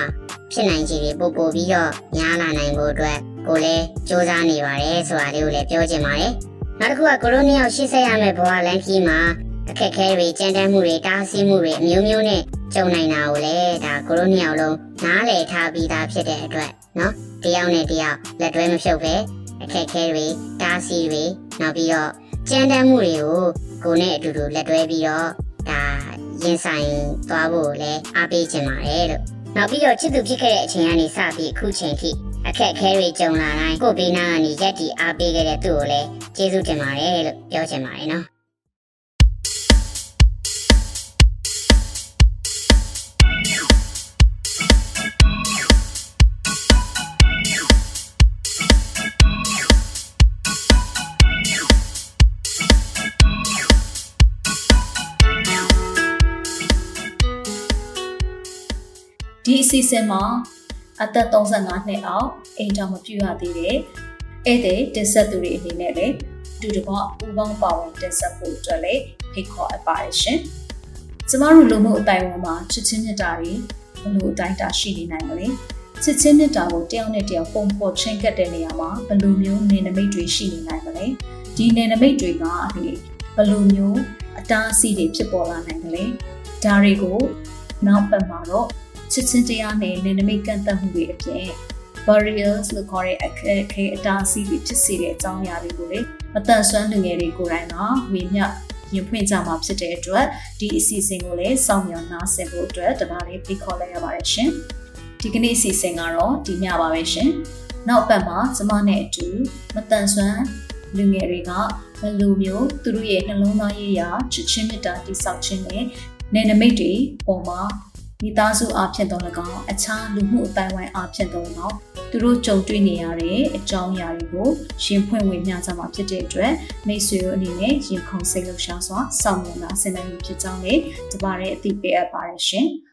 ဖြစ်နိုင်ခြေတွေပိုပိုပြီးတော့များလာနိုင်ဖို့အတွက်ကိုလည်းစူးစမ်းနေပါတယ်ဆိုတာလေးကိုလည်းပြောချင်ပါတယ်နောက်တစ်ခုကကိုရိုနီယာကိုရှေ့ဆက်ရမယ့်ဘဝလမ်းခီးမှာအခက်အခဲတွေကြမ်းတမ်းမှုတွေတားဆီးမှုတွေအမျိုးမျိုးနဲ့ကြုံနိုင်တာကိုလည်းဒါကိုရိုနီယာလုံးနားလည်ထားပြီးသားဖြစ်တဲ့အတွက် နော်တယောက်နဲ့တယောက်လက်တွဲမဖြုတ်ပဲအခက်အခဲတွေတားဆီးတွေနောက်ပြီးတော့ကြမ်းတမ်းမှုတွေကိုကိုနဲ့အတူတူလက်တွဲပြီးတော့ဒါရင်ဆိုင်သွားဖို့လည်းအားပေးချင်ပါတယ်လို့နောက်ပြီးတော့ချစ်သူဖြစ်ခဲ့တဲ့အချိန်ကနေစပြီးအခုချိန်ထိအခက်အခဲတွေကြုံလာတိုင်းကိုဘေးနားကနေရက်တီအားပေးခဲ့တဲ့သူ့ကိုလည်းကျေးဇူးတင်ပါတယ်လို့ပြောချင်ပါတယ်နော် စီအစဉ်မှာအသက်35နှစ်အောက်အိမ်တော်မပြူရသေးတဲ့ဧည့်သည်တင်ဆက်သူတွေအနေနဲ့လည်းတူတကွပူပေါင်းပါဝင်တင်ဆက်ဖို့အတွက်လည်းဖိတ်ခေါ်အပ်ပါတယ်ရှင်။ကျမတို့လူမှုအတိုင်းအဝန်မှာချစ်ချင်းမြတ်တာတွေဘလို့အတိုင်းတာရှိနေနိုင်မလဲ။ချစ်ချင်းမြတ်တာကိုတယောက်နဲ့တယောက်ပုံဖော်ချင်းကပ်တဲ့နေရာမှာဘယ်လိုမျိုးနေနမိတ်တွေရှိနေနိုင်မလဲ။ဒီနေနမိတ်တွေကဒီဘယ်လိုမျိုးအတားအဆီးတွေဖြစ်ပေါ်လာနိုင်မလဲ။ဒါတွေကိုနောက်ပတ်မှာတော့ ချစ်ချင်းတရားနဲ့နေနမိတ်ကန့်သတ်မှုတွေအပြင် barriers လို့ခေါ်တဲ့အခက်အခဲအတားအဆီးတွေဖြစ်စေတဲ့အကြောင်းအရာတွေကိုလေမတန်ဆွမ်းလူငယ်တွေကိုယ်တိုင်ကဝေမျှရင်ဖွင့်ကြမှာဖြစ်တဲ့အတွက်ဒီအစီအစဉ်ကိုလည်းစောင့်မျှော်နားဆင်ဖို့အတွက်တပါးလေးဖိတ်ခေါ်လိုက်ရပါတယ်ရှင်ဒီကနေ့အစီအစဉ်ကတော့ဒီညပါပဲရှင်နောက်ပတ်မှာကျမနဲ့အတူမတန်ဆွမ်းလူငယ်တွေကဘယ်လိုမျိုးသူတို့ရဲ့နှလုံးသားရေးရာချစ်ချင်းမေတ္တာတိဆောက်ခြင်းနဲ့နယ်နိမိတ်တွေပေါ်မှာ မိသားစုအားဖြင့်တော့၎င်းအခြားလူမှုအတိုင်းဝိုင်းအားဖြင့်တော့၎င်းသူတို့ကြုံတွေ့နေရတဲ့အကြောင်းအရာတွေကိုရှင်းဖွင့်ဝေမျှကြမှာဖြစ်တဲ့အတွက်မိတ်ဆွေတို့အနေနဲ့ရင်ခုန်စိတ်လှုပ်ရှားစွာစောင့်မျှော်နာဆင်နိုင်မှုဖြစ်ကြောင်းလည်းတပါးတဲ့အသိပေးအပ်ပါတယ်ရှင်။